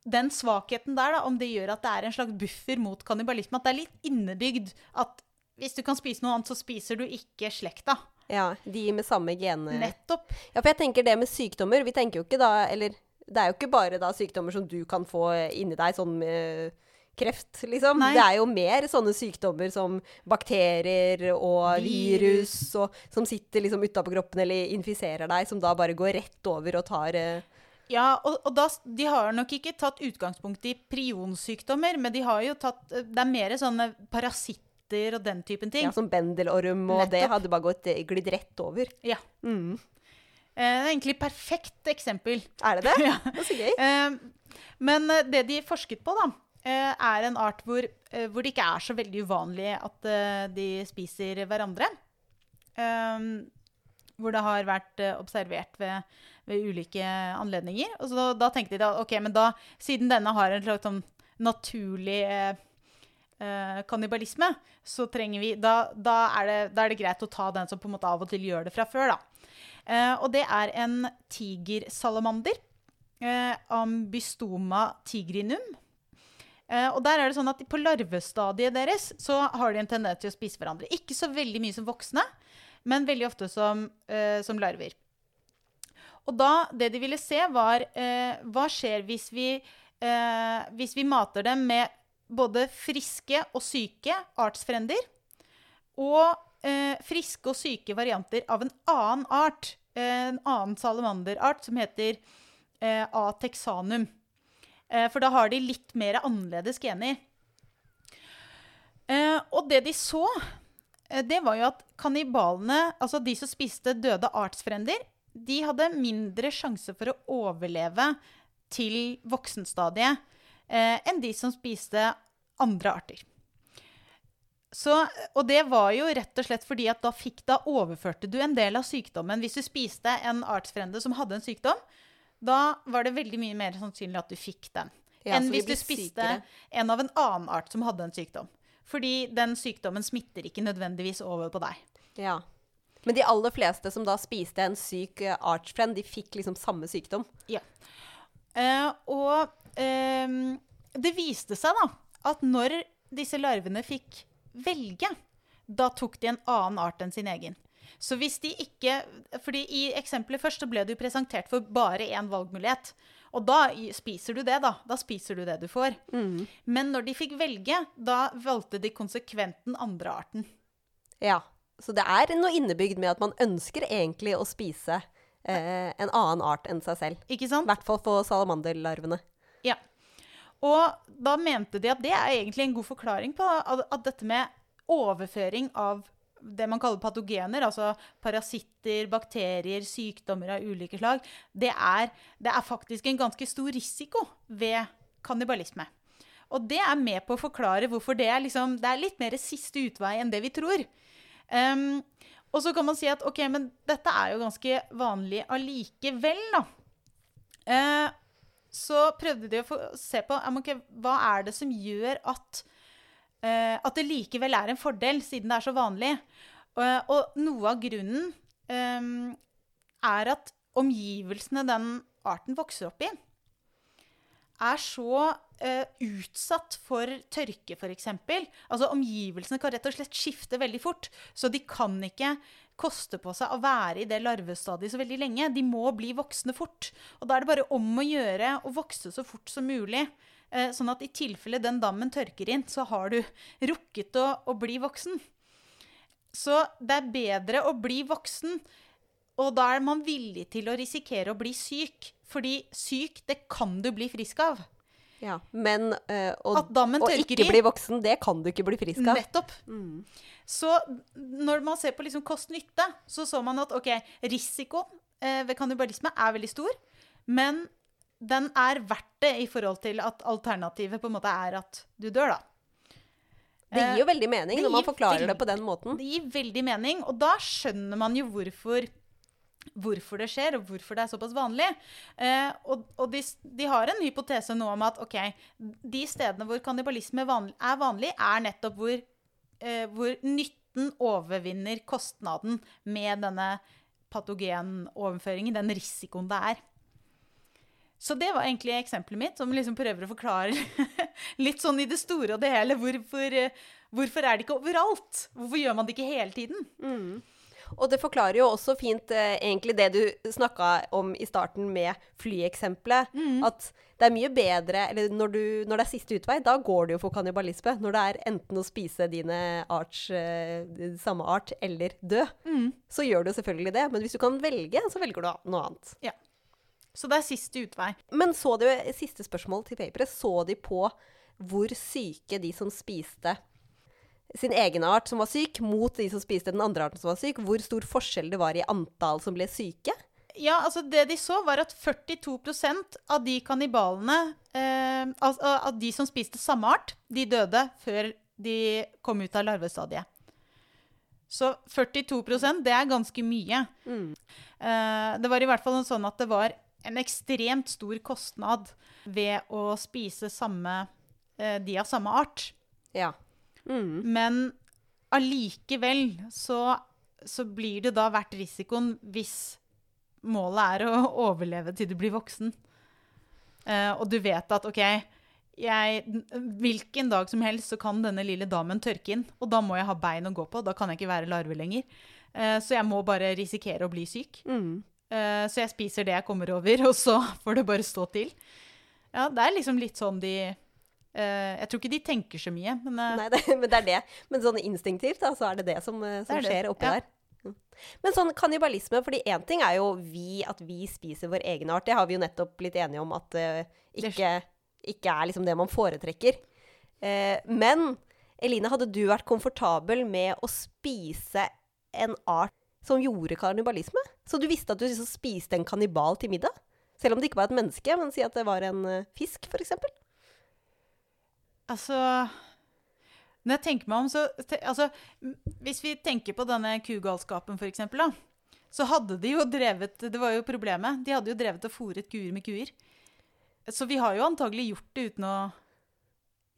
Den svakheten der, da, om det gjør at det er en slags buffer mot kannibalisme. At det er litt innebygd at hvis du kan spise noe annet, så spiser du ikke slekta. ja. De med samme gene... Nettopp. Ja, for jeg tenker det med sykdommer Vi tenker jo ikke da Eller det er jo ikke bare da sykdommer som du kan få inni deg, sånn med kreft, liksom. Nei. Det er jo mer sånne sykdommer som bakterier og virus, og, som sitter liksom utapå kroppen eller infiserer deg, som da bare går rett over og tar eh, Ja, og, og da, de har nok ikke tatt utgangspunkt i prionsykdommer, men de har jo tatt Det er mer sånne parasitter og den typen ting. ja, som bendelorm, og det hadde bare gått eh, glidd rett over. Ja. Mm. Eh, Det er egentlig et perfekt eksempel. Er det det? Ja. Det er så gøy. Eh, Men eh, det de forsket på, da, er en art hvor, hvor det ikke er så veldig uvanlig at de spiser hverandre. Hvor det har vært observert ved, ved ulike anledninger. Og så da, da tenkte de da, ok, men da, siden denne har en slags sånn naturlig eh, kannibalisme, så trenger vi da, da, er det, da er det greit å ta den som på en måte av og til gjør det fra før, da. Eh, og det er en tigersalamander. Eh, Ambistoma tigrinum. Eh, og der er det sånn at På larvestadiet deres så har de en tendens til å spise hverandre. Ikke så veldig mye som voksne, men veldig ofte som, som larver. Og da, det de ville se, var eh, hva skjer hvis vi, eh, hvis vi mater dem med både friske og syke artsfrender, og eh, friske og syke varianter av en annen art, eh, en annen salamanderart som heter eh, A. texanum. Eh, for da har de litt mer annerledes gener. Eh, og det de så, det var jo at kannibalene, altså de som spiste døde artsfrender, de hadde mindre sjanse for å overleve til voksenstadiet enn de som spiste andre arter. Så, og det var jo rett og slett fordi at da, fikk, da overførte du en del av sykdommen. Hvis du spiste en artsfrende som hadde en sykdom, da var det veldig mye mer sannsynlig at du fikk den. Ja, enn hvis du spiste sykere. en av en annen art som hadde en sykdom. Fordi den sykdommen smitter ikke nødvendigvis over på deg. Ja. Men de aller fleste som da spiste en syk eh, artsfriend, de fikk liksom samme sykdom. Eh, og uh, det viste seg da at når disse larvene fikk velge, da tok de en annen art enn sin egen. Så hvis de ikke fordi i eksempelet først så ble du presentert for bare én valgmulighet. Og da spiser du det, da. Da spiser du det du får. Men når de fikk velge, da valgte de konsekvent den andre arten. Ja. så det er noe innebygd med at man ønsker egentlig å spise eh, en annen art enn seg selv. Ikke I sant? hvert fall for salamanderlarvene. Ja. Og da mente de at det er egentlig en god forklaring på at, dette med overføring av det man kaller patogener, altså parasitter, bakterier, sykdommer av ulike slag, det er, det er faktisk en ganske stor risiko ved kannibalisme. Og det er med på å forklare hvorfor det er, liksom, det er litt mer siste utvei enn det vi tror. Um, og så kan man si at ok, men dette er jo ganske vanlig allikevel, da. Eh, så prøvde de å se på okay, hva er det som gjør at, uh, at det likevel er en fordel, siden det er så vanlig. Uh, og noe av grunnen um, er at omgivelsene den arten vokser opp i, er så uh, utsatt for tørke, f.eks. Altså omgivelsene kan rett og slett skifte veldig fort. Så de kan ikke koste på seg å være i det larvestadiet så veldig lenge. De må bli voksne fort. Og da er det bare om å gjøre å vokse så fort som mulig. Eh, sånn at i tilfelle den dammen tørker inn, så har du rukket å, å bli voksen. Så det er bedre å bli voksen, og da er man villig til å risikere å bli syk. Fordi syk, det kan du bli frisk av. Ja. Men eh, å, å ikke i. bli voksen, det kan du ikke bli frisk av. Nettopp. Mm. Så når man ser på liksom kost-nytte, så så man at ok, risiko eh, ved kannibalisme er veldig stor, men den er verdt det i forhold til at alternativet på en måte er at du dør, da. Det gir jo veldig mening når man forklarer det på den måten. Det gir veldig mening, og da skjønner man jo hvorfor, hvorfor det skjer, og hvorfor det er såpass vanlig. Eh, og og de, de har en hypotese nå om at ok, de stedene hvor kannibalisme vanlig, er vanlig, er nettopp hvor, eh, hvor nytten overvinner kostnaden med denne patogenoverføringen, den risikoen det er. Så det var egentlig eksempelet mitt, som liksom prøver å forklare litt sånn i det store og det hele. Hvorfor, eh, hvorfor er det ikke overalt? Hvorfor gjør man det ikke hele tiden? Mm. Og det forklarer jo også fint eh, egentlig det du snakka om i starten med flyeksempelet. Mm. At det er mye bedre Eller når, du, når det er siste utvei, da går det jo for kannibalisme. Når det er enten å spise dine arts, eh, samme art eller dø, Mm. så gjør du selvfølgelig det. Men hvis du kan velge, så velger du noe annet. Ja. Så det er siste utvei. Men så du, siste spørsmål til paperet, så de på hvor syke de som spiste sin egen art som var syk, mot de som spiste den andre arten som var syk? Hvor stor forskjell det var i antall som ble syke? Ja, altså Det de så, var at 42% av de kannibalene eh, al- Av de som spiste samme art, de døde før de kom ut av larvestadiet. Så 42% det er ganske mye. Mm. Eh, det var i hvert fall sånn at det var en ekstremt stor kostnad ved å spise samme, eh, de av samme art. Ja. Mm. Men allikevel så, så blir det da verdt risikoen hvis målet er å overleve til du blir voksen. Eh, og du vet at OK, jeg, hvilken dag som helst så kan denne lille damen tørke inn. Og da må jeg ha bein å gå på. Da kan jeg ikke være larve lenger. Eh, så jeg må bare risikere å bli syk. Mm. Eh, så jeg spiser det jeg kommer over, og så får det bare stå til. Ja, det er liksom litt sånn de Jeg tror ikke de tenker så mye, men eh, Nei, det, men det er det. Men sånn instinktivt, da, så er det det som, eh, som Det det, skjer oppi ja. der. Mm. Men sånn kannibalisme, fordi én ting er jo vi, at vi spiser vår egen art. Det har vi jo nettopp blitt enige om at uh, ikke, ikke er liksom det man foretrekker. Uh, men Eline, hadde du vært komfortabel med å spise en art som gjorde kannibalisme? Så du visste at du liksom spiste en kannibal til middag? Selv om det ikke var et menneske, men si at det var en uh, fisk, f.eks.? Altså Når jeg tenker meg om, så altså, Hvis vi tenker på denne kugalskapen, eksempel, da, så hadde de jo drevet Det var jo problemet. De hadde jo drevet og fòret kuer med kuer. Så vi har jo antagelig gjort det uten å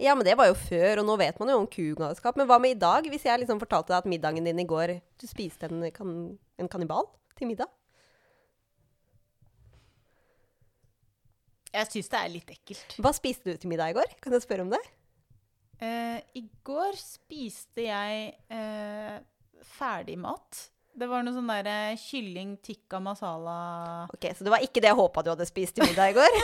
Ja, men det var jo før, og nå vet man jo om kugalskap. Men hva med i dag, hvis jeg liksom fortalte deg at middagen din i går Du spiste en, kan, en kannibal til middag? Jeg syns det er litt ekkelt. Hva spiste du til middag i går? Kan jeg spørre om det? Eh, I går spiste jeg uh, ferdigmat. Det var noe sånn derre kylling tikka masala Ok, Så det var ikke det jeg håpa du hadde spist til middag i går.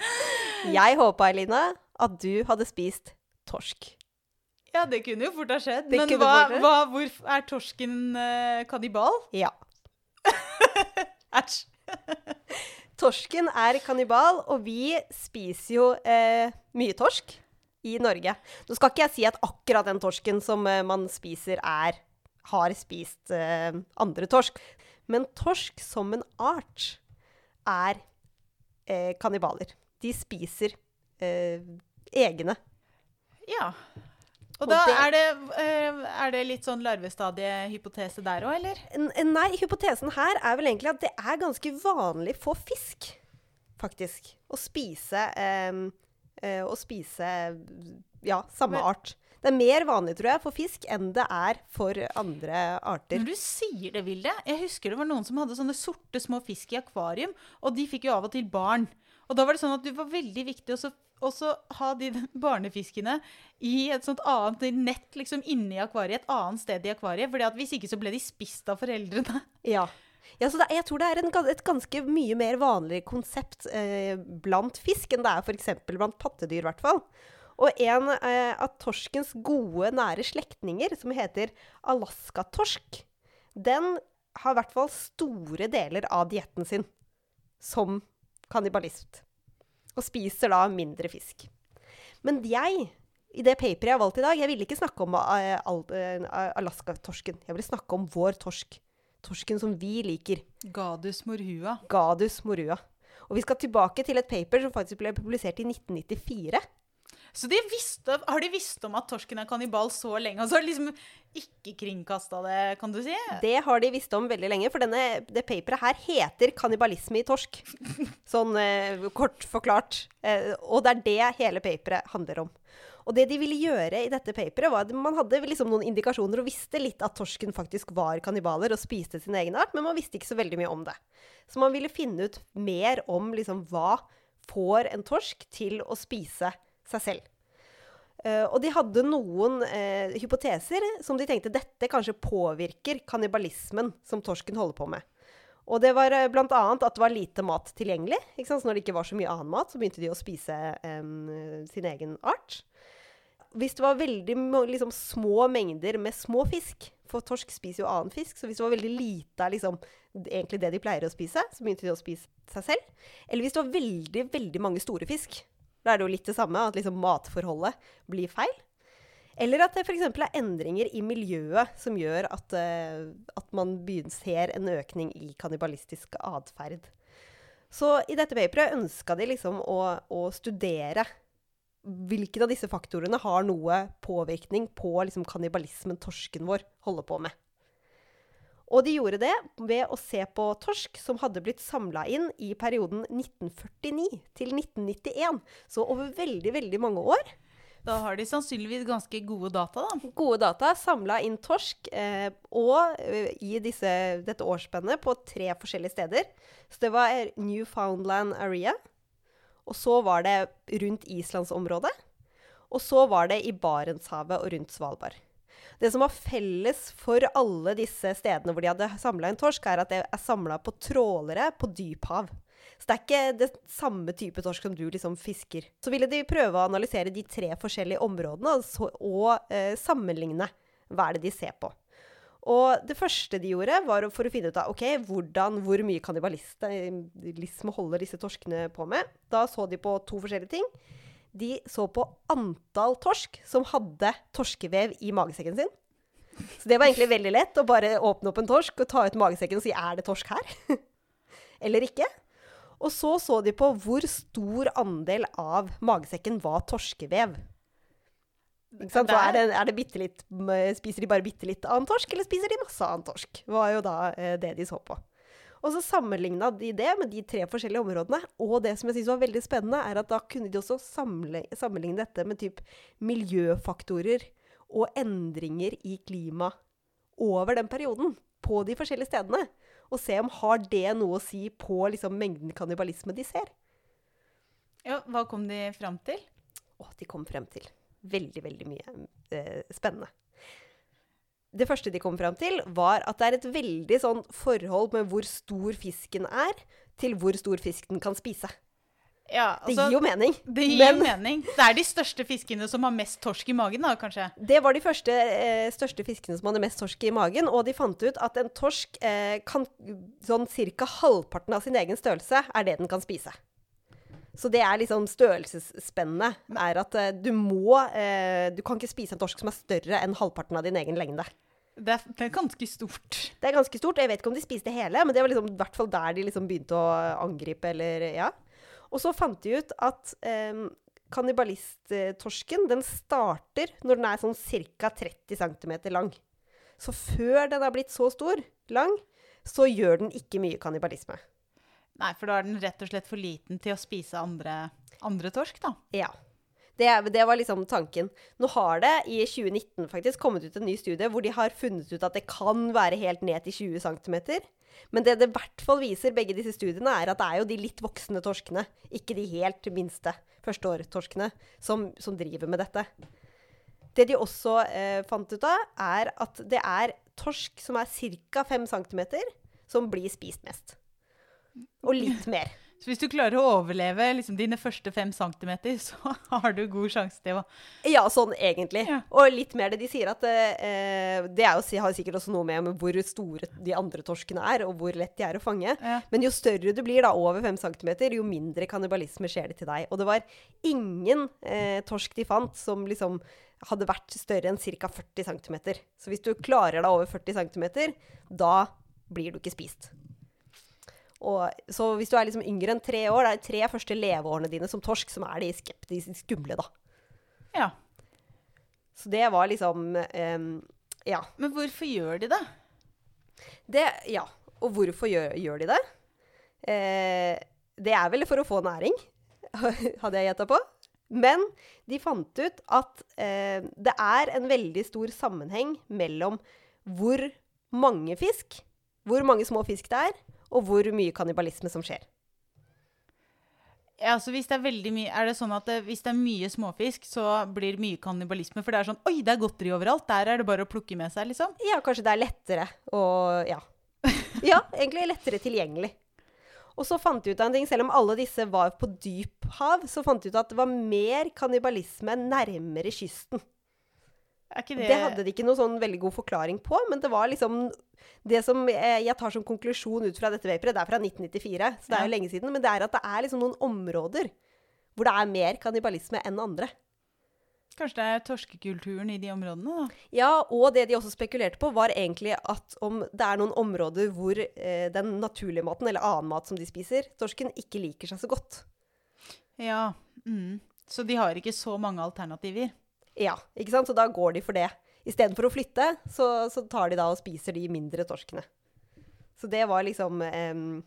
jeg håpa, Eline, at du hadde spist torsk. Ja, det kunne jo fort ha skjedd. Det Men hva, hva, hvor er torsken uh, kannibal? Ja. Æsj. Torsken er kannibal, og vi spiser jo eh, mye torsk i Norge. Nå skal ikke jeg si at akkurat den torsken som eh, man spiser, er har spist eh, andre torsk. Men torsk som en art er eh, kannibaler. De spiser eh, egne. Ja. Og Og da det- er det, eh, er det litt sånn larvestadiehypotese der òg, eller? Nei, hypotesen her er vel egentlig at det er ganske vanlig for fisk, faktisk, å spise eh, eh, Å spise ja, samme Men- art. Det er mer vanlig, tror jeg, for fisk enn det er for andre arter. Når du sier det, Vilde Jeg husker det var noen som hadde sånne sorte små fisk i akvarium, og de fikk jo av og til barn. Og da var det sånn at det var veldig viktig å også ha de barnefiskene i et sånt annet nett liksom inni akvariet, et annet sted i akvariet. fordi at hvis ikke så ble de spist av foreldrene. Ja. Ja så det, jeg tror det er en, et ganske mye mer vanlig konsept eh, blant fisk enn det er f.eks. blant pattedyr, i hvert fall. Og en eh, av torskens gode, nære slektninger, som heter alaskatorsk, den har i hvert fall store deler av dietten sin som kannibalist. Og spiser da mindre fisk. Men jeg, i det paperet jeg har valgt i dag, jeg ville ikke snakke om eh, al- eh, alaskatorsken. Jeg ville snakke om vår torsk. Torsken som vi liker. Gadus morhua. Gadus morhua. Og vi skal tilbake til et paper som faktisk ble publisert i 1994. Så de visste, har de visst om at torsken er kannibal så lenge, og så har de liksom ikke kringkasta det, kan du si? Det har de visst om veldig lenge, for denne, det paperet her heter 'Kannibalisme i torsk'. Sånn eh, kort forklart. Eh, og det er det hele paperet handler om. Og det de ville gjøre i dette paperet, var at man hadde liksom noen indikasjoner og visste litt at torsken faktisk var kannibaler og spiste sin egen art, men man visste ikke så veldig mye om det. Så man ville finne ut mer om liksom hva får en torsk til å spise seg selv. Uh, og de hadde noen uh, hypoteser som de tenkte dette kanskje påvirker kannibalismen som torsken holder på med. Og det var bl.a. blant annet at det var lite mat tilgjengelig. Så når det ikke var så mye annen mat, så begynte de å spise um, sin egen art. Hvis det var veldig liksom, små mengder med små fisk, for torsk spiser jo annen fisk, så hvis det var veldig lite av liksom, egentlig det de pleier å spise, så begynte de å spise seg selv. Eller hvis det var veldig, veldig mange store fisk. Da er det jo litt det samme, at liksom matforholdet blir feil. Eller at det f.eks. er endringer i miljøet som gjør at, eh, at man ser en økning i kannibalistisk atferd. Så i dette paperet ønska de liksom å, å studere hvilken av disse faktorene har noe påvirkning på liksom kannibalismen torsken vår holder på med. Og de gjorde det ved å se på torsk som hadde blitt samla inn i perioden 1949 til 1991. Så over veldig, veldig mange år. Da har de sannsynligvis ganske gode data, da. Gode data samla inn torsk, eh, og eh, i disse, dette årsspennet på tre forskjellige steder. Så det var eh, Newfoundland area, og så var det rundt islandsområdet, og så var det i Barentshavet og rundt Svalbard. Det som var felles for alle disse stedene hvor de hadde samla inn torsk, er at det er samla på trålere på dyphav. Så det er ikke det samme type torsk som du liksom fisker. Så ville de prøve å analysere de tre forskjellige områdene og, og eh, sammenligne hva er det de ser på. Og det første de gjorde, var for å finne ut av ok, hvordan, hvor mye kannibalisme holder disse torskene på med. Da så de på to forskjellige ting. De så på antall torsk som hadde torskevev i magesekken sin. Så det var egentlig veldig lett å bare åpne opp en torsk og ta ut magesekken og si er det torsk her? Eller ikke. Og så så de på hvor stor andel av magesekken var torskevev. Så er det, er det litt, spiser de bare bitte litt annen torsk, eller spiser de masse annen torsk? var jo da eh, det de så på. Og så sammenligna de det med de tre forskjellige områdene. Og det som jeg synes var veldig spennende, er at da kunne de også sammenligne dette med typ miljøfaktorer og endringer i klima over den perioden på de forskjellige stedene. Og se om har det noe å si på liksom, mengden kannibalisme de ser. Ja, hva kom de fram til? Å, de kom frem til veldig, veldig mye eh, spennende. Det første de kom frem til, var at det er et veldig sånn forhold med hvor stor fisken er, til hvor stor fisk den kan spise. Ja, Det altså, gir jo mening. det gir men- jo mening. Det er de største fiskene som har mest torsk i magen, da, kanskje. Det var de første, eh, største fiskene som hadde mest torsk i magen, og de fant ut at en torsk eh, kan sånn ca. halvparten av sin egen størrelse er det den kan spise. Så det er liksom størrelsesspennende. Er at eh, du må eh, Du kan ikke spise en torsk som er større enn halvparten av din egen lengde. Det er, det er ganske stort. Det er ganske stort. Jeg vet ikke om de spiste hele, men det var liksom, i hvert fall der de liksom begynte å angripe, eller ja. Og så fant de ut at um, kannibalisttorsken, den starter når den er sånn ca. 30 cm lang. Så før den har blitt så stor, lang, så gjør den ikke mye kannibalisme. Nei, for da er den rett og slett for liten til å spise andre, andre torsk, da. Ja. Det, det var liksom tanken. Nå har det i 2019 faktisk kommet ut en ny studie hvor de har funnet ut at det kan være helt ned til 20 cm. Men det det i hvert fall viser, begge disse studiene, er at det er jo de litt voksne torskene, ikke de helt minste førsteårtorskene, som, som driver med dette. Det de også eh, fant ut av, er at det er torsk som er ca. 5 cm, som blir spist mest. Og litt mer. Så hvis du klarer å overleve liksom, dine første fem centimeter, så har du god sjanse til å Ja, sånn egentlig. Ja. Og litt mer det de sier at eh, Det er jo, har sikkert også noe med, med hvor store de andre torskene er, og hvor lett de er å fange. Ja. Men jo større du blir, da, over fem centimeter, jo mindre kannibalisme skjer det til deg. Og det var ingen eh, torsk de fant som liksom hadde vært større enn ca. 40 cm. Så hvis du klarer deg over 40 cm, da blir du ikke spist. Og, så hvis du er liksom yngre enn tre år, det er de tre første leveårene dine som torsk som er de skeptisk skumle, da. Ja. Så det var liksom um, Ja. Men hvorfor gjør de det? Det, ja. Og hvorfor gjør, gjør de det? Eh, det er vel for å få næring, hadde jeg gjetta på. Men de fant ut at eh, det er en veldig stor sammenheng mellom hvor mange fisk, hvor mange små fisk det er, og hvor mye kannibalisme som skjer. Ja, så hvis det Er veldig mye, er det sånn at det, hvis det er mye småfisk, så blir det mye kannibalisme? For det er sånn Oi, det er godteri overalt! Der er det bare å plukke med seg, liksom. Ja, kanskje det er lettere og Ja. Ja, egentlig lettere tilgjengelig. Og så fant de ut av en ting, selv om alle disse var på dyp hav, så fant de ut at det var mer kannibalisme nærmere kysten. Det, Det hadde de ikke noe sånn veldig god forklaring på, men det var liksom Det som eh, jeg tar som konklusjon ut fra dette vaperet, det er fra 1994, så det er jo lenge siden, men det er at det er liksom noen områder hvor det er mer kannibalisme enn andre. Kanskje det er torskekulturen i de områdene, da? Ja, og det de også spekulerte på, var egentlig at om det er noen områder hvor eh, den naturlige maten, eller annen mat som de spiser, torsken, ikke liker seg så godt. Ja. Mm. Så de har ikke så mange alternativer? Ja, ikke sant? Så da går de for det. Istedenfor å flytte, så, så tar de da og spiser de mindre torskene. Så det var liksom um...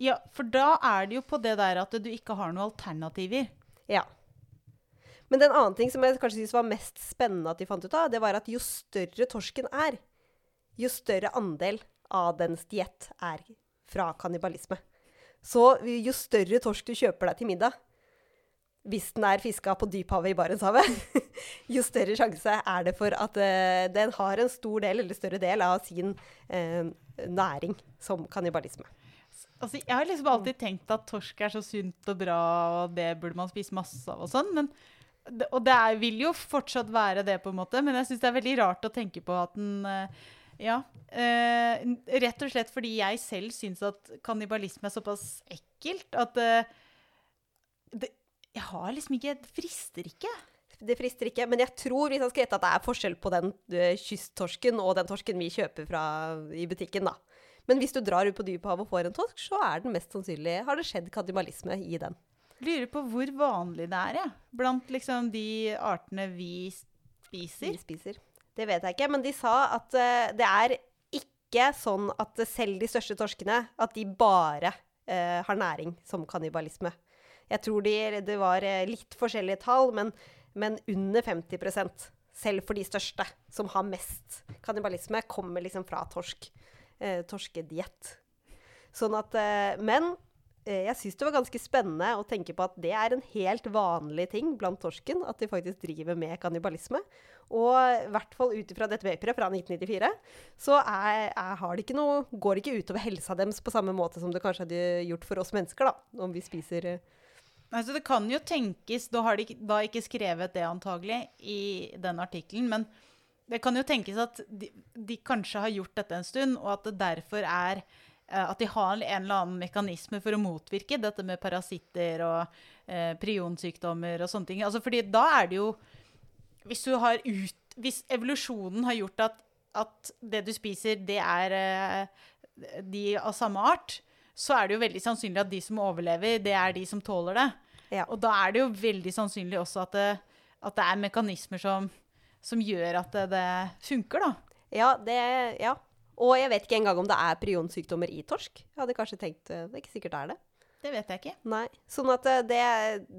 Ja, for da er det jo på det der at du ikke har noen alternativer. Ja. Men den annen ting som jeg kanskje synes var mest spennende at de fant ut av, det var at jo større torsken er, jo større andel av dens diett er fra kannibalisme. Så jo større torsk du kjøper deg til middag, hvis den er fiska på dyphavet i Barentshavet, jo større sjanse er det for at eh, den har en stor del, eller større del, av sin eh, næring som kannibalisme. Altså, jeg har liksom alltid tenkt at torsk er så sunt og bra, og det burde man spise masse av og sånn. Men, og det er, vil jo fortsatt være det, på en måte, men jeg syns det er veldig rart å tenke på at den eh, Ja. eh, rett og slett fordi jeg selv syns at kannibalisme er såpass ekkelt at eh, det, Jeg har liksom ikke Det frister ikke. Det frister ikke, men jeg tror hvis han skal gjette at det er forskjell på den eh, kysttorsken og den torsken vi kjøper fra, i butikken, da. Men hvis du drar ut på dyphavet og får en torsk, så er den mest sannsynlig Har det skjedd kannibalisme i den. Lurer på hvor vanlig det er, jeg. Blant liksom de artene vi spiser. Vi spiser. Det vet jeg ikke, men de sa at uh, det er ikke sånn at selv de største torskene, at de bare uh, har næring som kannibalisme. Jeg tror de, det var eh, litt forskjellige tall, men, men under 50% selv for de største, som har mest kannibalisme, kommer liksom fra torsk. Eh, torskediett. Sånn at eh, Men eh, jeg syns det var ganske spennende å tenke på at det er en helt vanlig ting blant torsken, at de faktisk driver med kannibalisme. Og i hvert fall ut ifra dette vaperet fra 1994, så er, er, det ikke noe, går det ikke utover helsa deres på samme måte som det kanskje hadde gjort for oss mennesker, da, om vi spiser eh, Altså, det kan jo tenkes Da har de da ikke skrevet det antagelig i den artikkelen, men det kan jo tenkes at de, de kanskje har gjort dette en stund, og at det derfor er eh, At de har en eller annen mekanisme for å motvirke dette med parasitter og eh, prionsykdommer og sånne ting. Altså, fordi da er det jo Hvis du har ut Hvis evolusjonen har gjort at, at det du spiser, det er eh, de av samme art, så er det jo veldig sannsynlig at de som overlever, det er de som tåler det. Ja. Og da er det jo veldig sannsynlig også at det, at det er mekanismer som, som gjør at det, det funker, da. Ja, det Ja. Og jeg vet ikke engang om det er prionsykdommer i torsk. Jeg hadde kanskje tenkt eh, Det er ikke sikkert det er det. Det vet jeg ikke. Nei. Sånn at eh, det,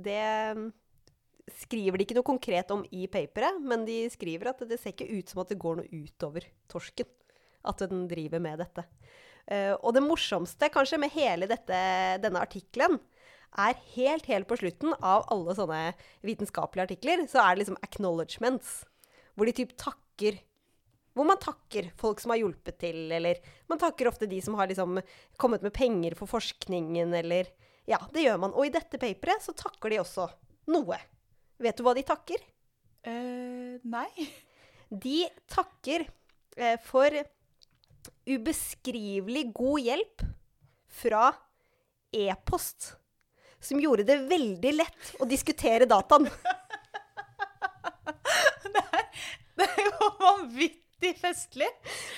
det mm, skriver de ikke noe konkret om i paperet, men de skriver at det ser ikke ut som at det går noe utover torsken. At den driver med dette. Uh, og det morsomste kanskje med hele dette, denne artikkelen er helt, helt på slutten av alle sånne vitenskapelige artikler, så er det liksom acknowledgements. Hvor de typ takker Hvor man takker folk som har hjulpet til, eller man takker ofte de som har liksom kommet med penger for forskningen, eller Ja, det gjør man. Og i dette paperet så takker de også noe. Vet du hva de takker? Uh, nei. De takker eh, for ubeskrivelig god hjelp fra e-post. Som gjorde det veldig lett å diskutere dataen. Det er jo vanvittig festlig.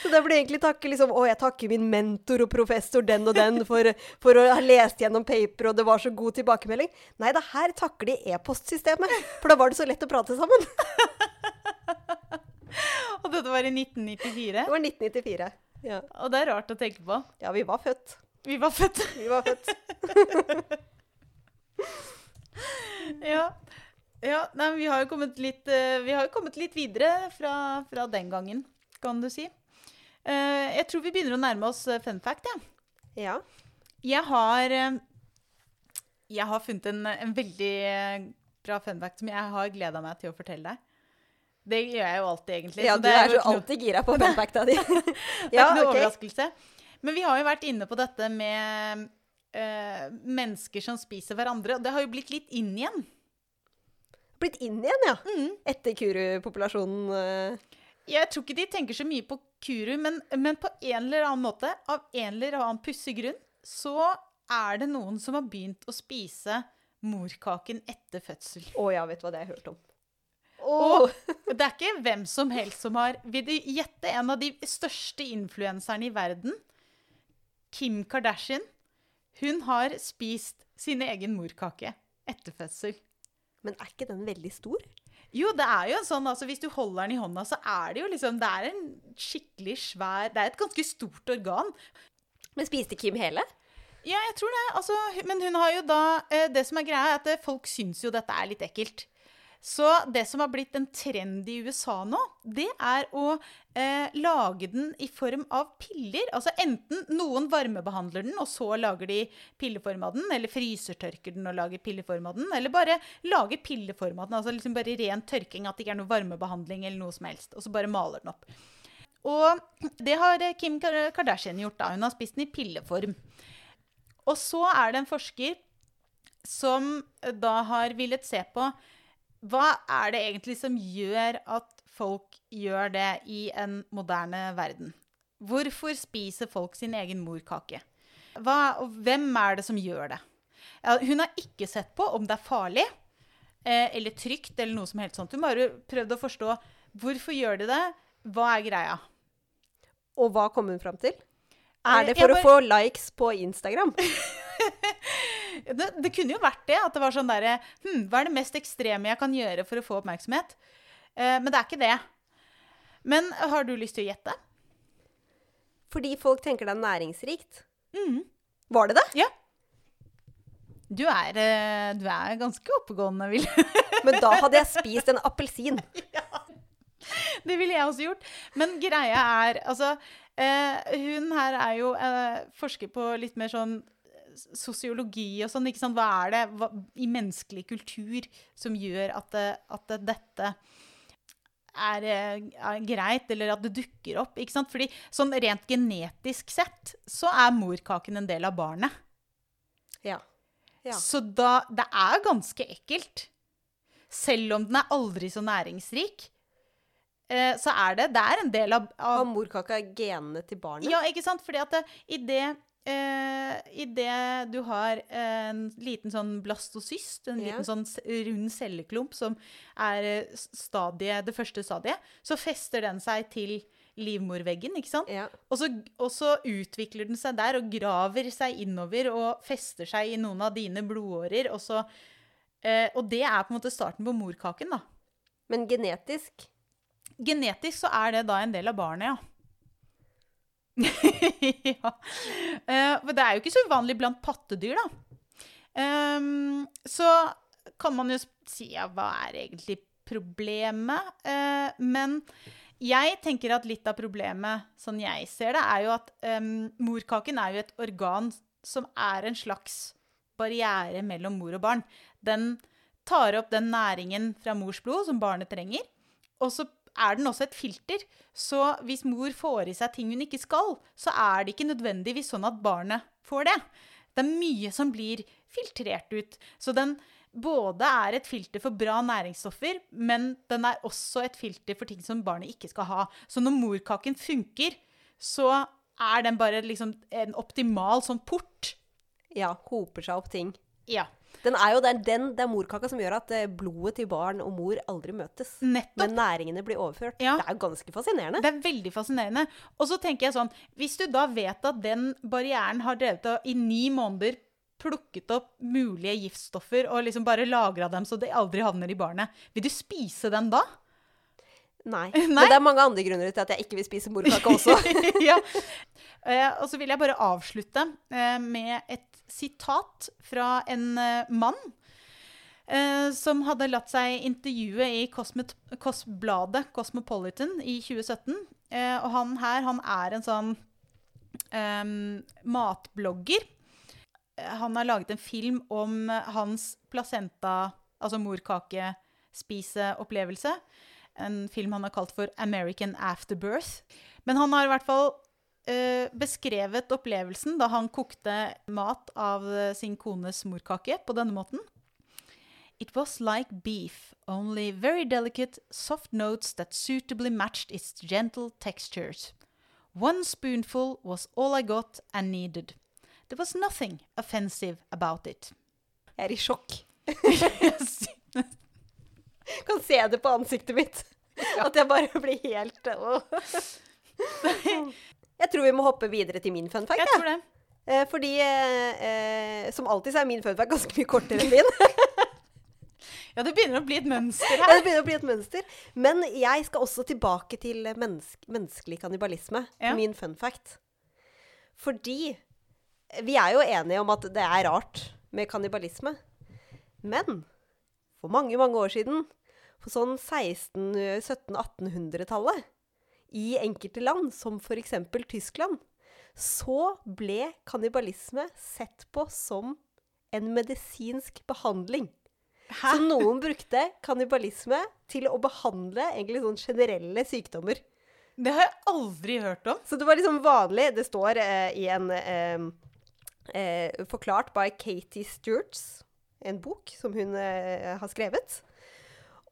Så det ble egentlig takke liksom Å, jeg takker min mentor og professor den og den for, for å ha lest gjennom paper, og det var så god tilbakemelding. Nei da, her takker de e-postsystemet. For da var det så lett å prate sammen. Og dette var i 1994. Det var 1994. Ja, Og det er rart å tenke på. ja vi var født. Vi var født. Vi var født. Ja. ja nei, vi har jo kommet litt, eh, vi har jo kommet litt videre fra, fra den gangen, kan du si. Eh, jeg tror vi begynner å nærme oss eh, fun fact, jeg. Ja. Jeg har Jeg har funnet en, en veldig bra fun fact som jeg har gleda meg til å fortelle deg. Det gjør jeg jo alltid, egentlig. ja, du er jo alltid gira på funfacta di. Det er ikke noe okay. overraskelse. Men vi har jo vært inne på dette med eh, mennesker som spiser hverandre. Og det har jo blitt litt inn igjen. Blitt inn igjen, ja. Mm. Etter Kuru-populasjonen. eh. Jeg tror ikke de tenker så mye på Kuru, men, men på en eller annen måte, av en eller annen pussig grunn, så er det noen som har begynt å spise morkaken etter fødsel. Å ja, vet du hva det har jeg hørt om. Og det er ikke hvem som helst som har Vil du gjette en av de største influenserne i verden? Kim Kardashian. Hun har spist sin egen morkake etter fødsel. Men er ikke den veldig stor? Jo, det er jo en sånn, altså hvis du holder den i hånda, så er det jo liksom Det er en skikkelig svær Det er et ganske stort organ. Men spiste Kim hele? Ja, jeg tror det. Altså, men hun har jo da eh, Det som er greia, er at eh, folk syns jo dette er litt ekkelt. Så det som har blitt en trend i USA nå, det er å eh, lage den i form av piller. Altså enten noen varmebehandler den, og så lager de pilleform av den, eller frysertørker den og lager pilleform av den, eller bare lager pilleform av den. Altså liksom bare ren tørking, at det ikke er noe varmebehandling eller noe som helst. Og så bare maler den opp. Og det har eh, Kim Kardashian gjort, da. Hun har spist den i pilleform. Og så er det en forsker som da har villet se på hva er det egentlig som gjør at folk gjør det i en moderne verden? Hvorfor spiser folk sin egen morkake? Hva, og hvem er det som gjør det? Ja, hun har ikke sett på om det er farlig eh, eller trygt eller noe som helst sånt. Hun bare prøvde å forstå hvorfor gjør de det, hva er greia? Og hva kom hun fram til? Eh, Er det for for å få likes på Instagram? Det, det kunne jo vært det. At det var sånn derre hm, Hva er det mest ekstreme jeg kan gjøre for å få oppmerksomhet? Eh, men det er ikke det. Men har du lyst til å gjette? Fordi folk tenker det er næringsrikt. Mm. Var det det? Ja. Du er, eh, du er ganske oppegående, vil Men da hadde jeg spist en appelsin. Det ville jeg også gjort. Men greia er Altså, eh, hun her er jo eh, forsker på litt mer sånn sosiologi og sånn. ikke sant? Hva er det hva, i menneskelig kultur som gjør at, det, at det, dette er, eh, er greit, eller at det dukker opp? ikke sant? Fordi sånn rent genetisk sett så er morkaken en del av barnet. Ja. Ja. Så da Det er ganske ekkelt. Selv om den er aldri så næringsrik, eh, så er det Det er en del av, av Og morkaka genene til barnet? Ja, ikke sant? Fordi at det, i det eh, i det du har en liten sånn blastocyst, en Ja. liten sånn rund celleklump som er eh, stadiet, det første stadiet, så fester den seg til livmorveggen, ikke sant? Ja. Og så, og så utvikler den seg der og graver seg innover og fester seg i noen av dine blodårer. Og, så, eh, og det er på en måte starten på morkaken, da. Men genetisk Genetisk så er det da en del av barnet, ja. ja. Eh, for det er jo ikke så uvanlig blant pattedyr, da. Um, så kan man jo si ja, hva er egentlig problemet? Uh, men jeg tenker at litt av problemet, sånn jeg ser det, er jo at um, morkaken er jo et organ som er en slags barriere mellom mor og barn. Den tar opp den næringen fra mors blod som barnet trenger, og så er den også et filter. Så hvis mor får i seg ting hun ikke skal, så er det ikke nødvendigvis sånn at barnet får det. Det er mye som blir filtrert ut. Så den både er et filter for bra næringsstoffer, men den er også et filter for ting som barnet ikke skal ha. Så når morkaken funker, så er den bare liksom en optimal sånn port. ja, hoper seg opp ting. Ja, Den er jo den, den, det er morkaka som gjør at eh, blodet til barn og mor aldri møtes. nettopp. Men næringene blir overført. Ja. Det er jo ganske fascinerende. Det er veldig fascinerende. Og så tenker jeg sånn, hvis du da vet at den barrieren har drevet og i ni måneder plukket opp mulige giftstoffer og liksom bare lagra dem så de aldri havner i barnet, vil du spise den da? Nei. Nei. Men det er mange andre grunner til at jeg ikke vil spise morkake også. ja. Eh, og så vil jeg bare avslutte eh, med et sitat fra en eh, mann eh, som hadde latt seg intervjue i Cosmet Cos bladet Cosmopolitan i 2017. Eh, og han her, han er en sånn eh, matblogger. Eh, Han har laget en film om hans placenta, altså morkakespiseopplevelse. En film han har kalt for 'American Afterbirth'. Men han har i hvert fall eh, beskrevet opplevelsen da han kokte mat av eh, sin kones morkake på denne måten. It was like beef, only very delicate, soft notes that suitably matched its gentle textures. One spoonful was all I got and needed. There was nothing offensive about it. Jeg er i sjokk. Kan se det på ansiktet mitt. At jeg bare blir helt. Jeg tror vi må hoppe videre til min fun fact. Jeg tror det. Eh, fordi eh, eh, som alltid så er min fun fact ganske mye kortere enn din. Ja, det begynner å bli et mønster her. Ja, det begynner å bli et mønster. Men jeg skal også tilbake til menneske, menneskelig kannibalisme. Ja. Min fun fact. Fordi vi er jo enige om at det er rart med kannibalisme. Men for mange, mange år siden, på sånn 1600-1700-1800-tallet, i enkelte land, som f.eks. Tyskland, så ble kannibalisme sett på som en medisinsk behandling. Så noen brukte kannibalisme til å behandle egentlig sånn generelle sykdommer. Det har jeg aldri hørt om. Så det var liksom vanlig Det står eh, i en eh, eh, Forklart by Katie Stewarts, en bok som hun eh, har skrevet.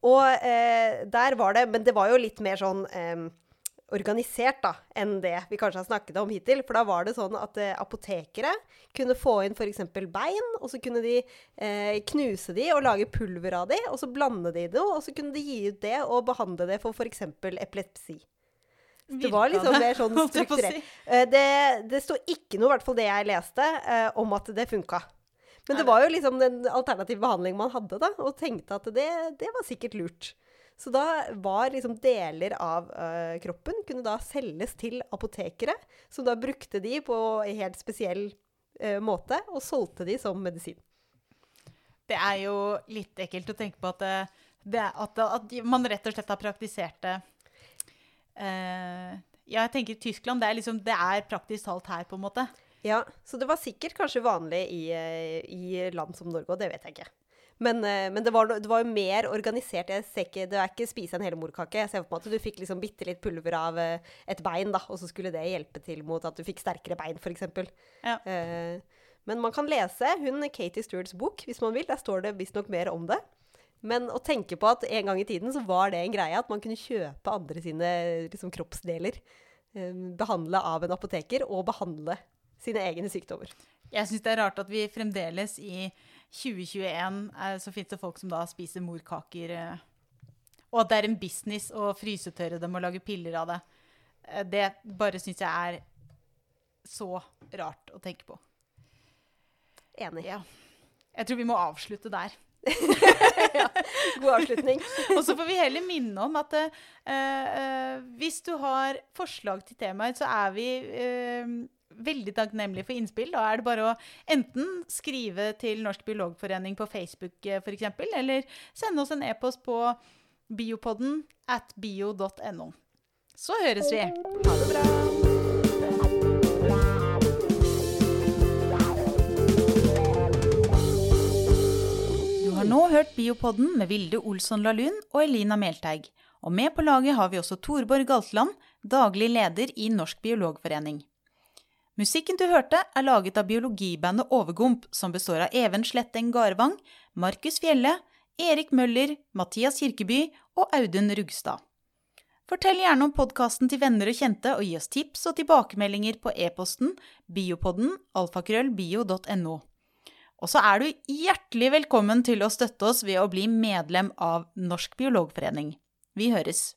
Og eh, der var det Men det var jo litt mer sånn eh, organisert da, enn det vi kanskje har snakket om hittil. For da var det sånn at eh, apotekere kunne få inn f.eks. bein, og så kunne de eh, knuse de og lage pulver av de, og så blande de i noe, og så kunne de gi ut det og behandle det for f.eks. epilepsi. Det var liksom det, mer sånn strukturert. Eh, Det, det sto ikke noe, i hvert fall det jeg leste, eh, om at det funka. Men det var jo liksom den alternative behandlingen man hadde, da, og tenkte at det, det var sikkert lurt. Så da var liksom deler av uh, kroppen kunne da selges til apotekere, som da brukte de på en helt spesiell uh, måte, og solgte de som medisin. Det er jo litt ekkelt å tenke på at, det, det at, at man rett og slett har praktisert det uh, Ja, jeg tenker Tyskland, det er liksom Det er praktisk talt her, på en måte. Ja, så det var sikkert kanskje vanlig i, eh, i land som Norge, og det vet jeg ikke. Men, eh, men det, var, det var jo mer organisert. Jeg ser ikke, det er ikke spise en hel morkake. Jeg ser for meg at du fikk liksom bitte litt pulver av eh, et bein, da, og så skulle det hjelpe til mot at du fikk sterkere bein, f.eks. Ja. Eh, Men man kan lese hun Katie Stewarts bok hvis man vil. Der står det visstnok mer om det. Men å tenke på at en gang i tiden så var det en greie at man kunne kjøpe andre sine liksom, kroppsdeler. Eh, behandle av en apoteker, og behandle sine egne sykdommer. Jeg syns det er rart at vi fremdeles i 2021 eh, så fins det folk som da spiser morkaker. Eh, og at det er en business å frysetørre dem og lage piller av det. Eh, det bare syns jeg er så rart å tenke på. Enig. Ja. Jeg tror vi må avslutte der. ja, god avslutning. og så får vi heller minne om at uh, uh, hvis du har forslag til temaer, så er vi uh, veldig takknemlig for innspill. Da er det bare å enten skrive til Norsk biologforening på Facebook f.eks., eller sende oss en e-post på biopodden at bio.no. Så høres vi. Ha det bra. Du har nå hørt Biopodden med Vilde Olsson Lahlun og Elina Melteig. Og med på laget har vi også Torborg Galtland, daglig leder i Norsk biologforening. Musikken du hørte, er laget av biologibandet Overgump, som består av Even Sletteng Garvang, Markus Fjelle, Erik Møller, Mathias Kirkeby og Audun Rugstad. Fortell gjerne om podkasten til venner og kjente, og gi oss tips og tilbakemeldinger på e-posten biopodden alfakrøllbio.no. Og så er du hjertelig velkommen til å støtte oss ved å bli medlem av Norsk biologforening. Vi høres.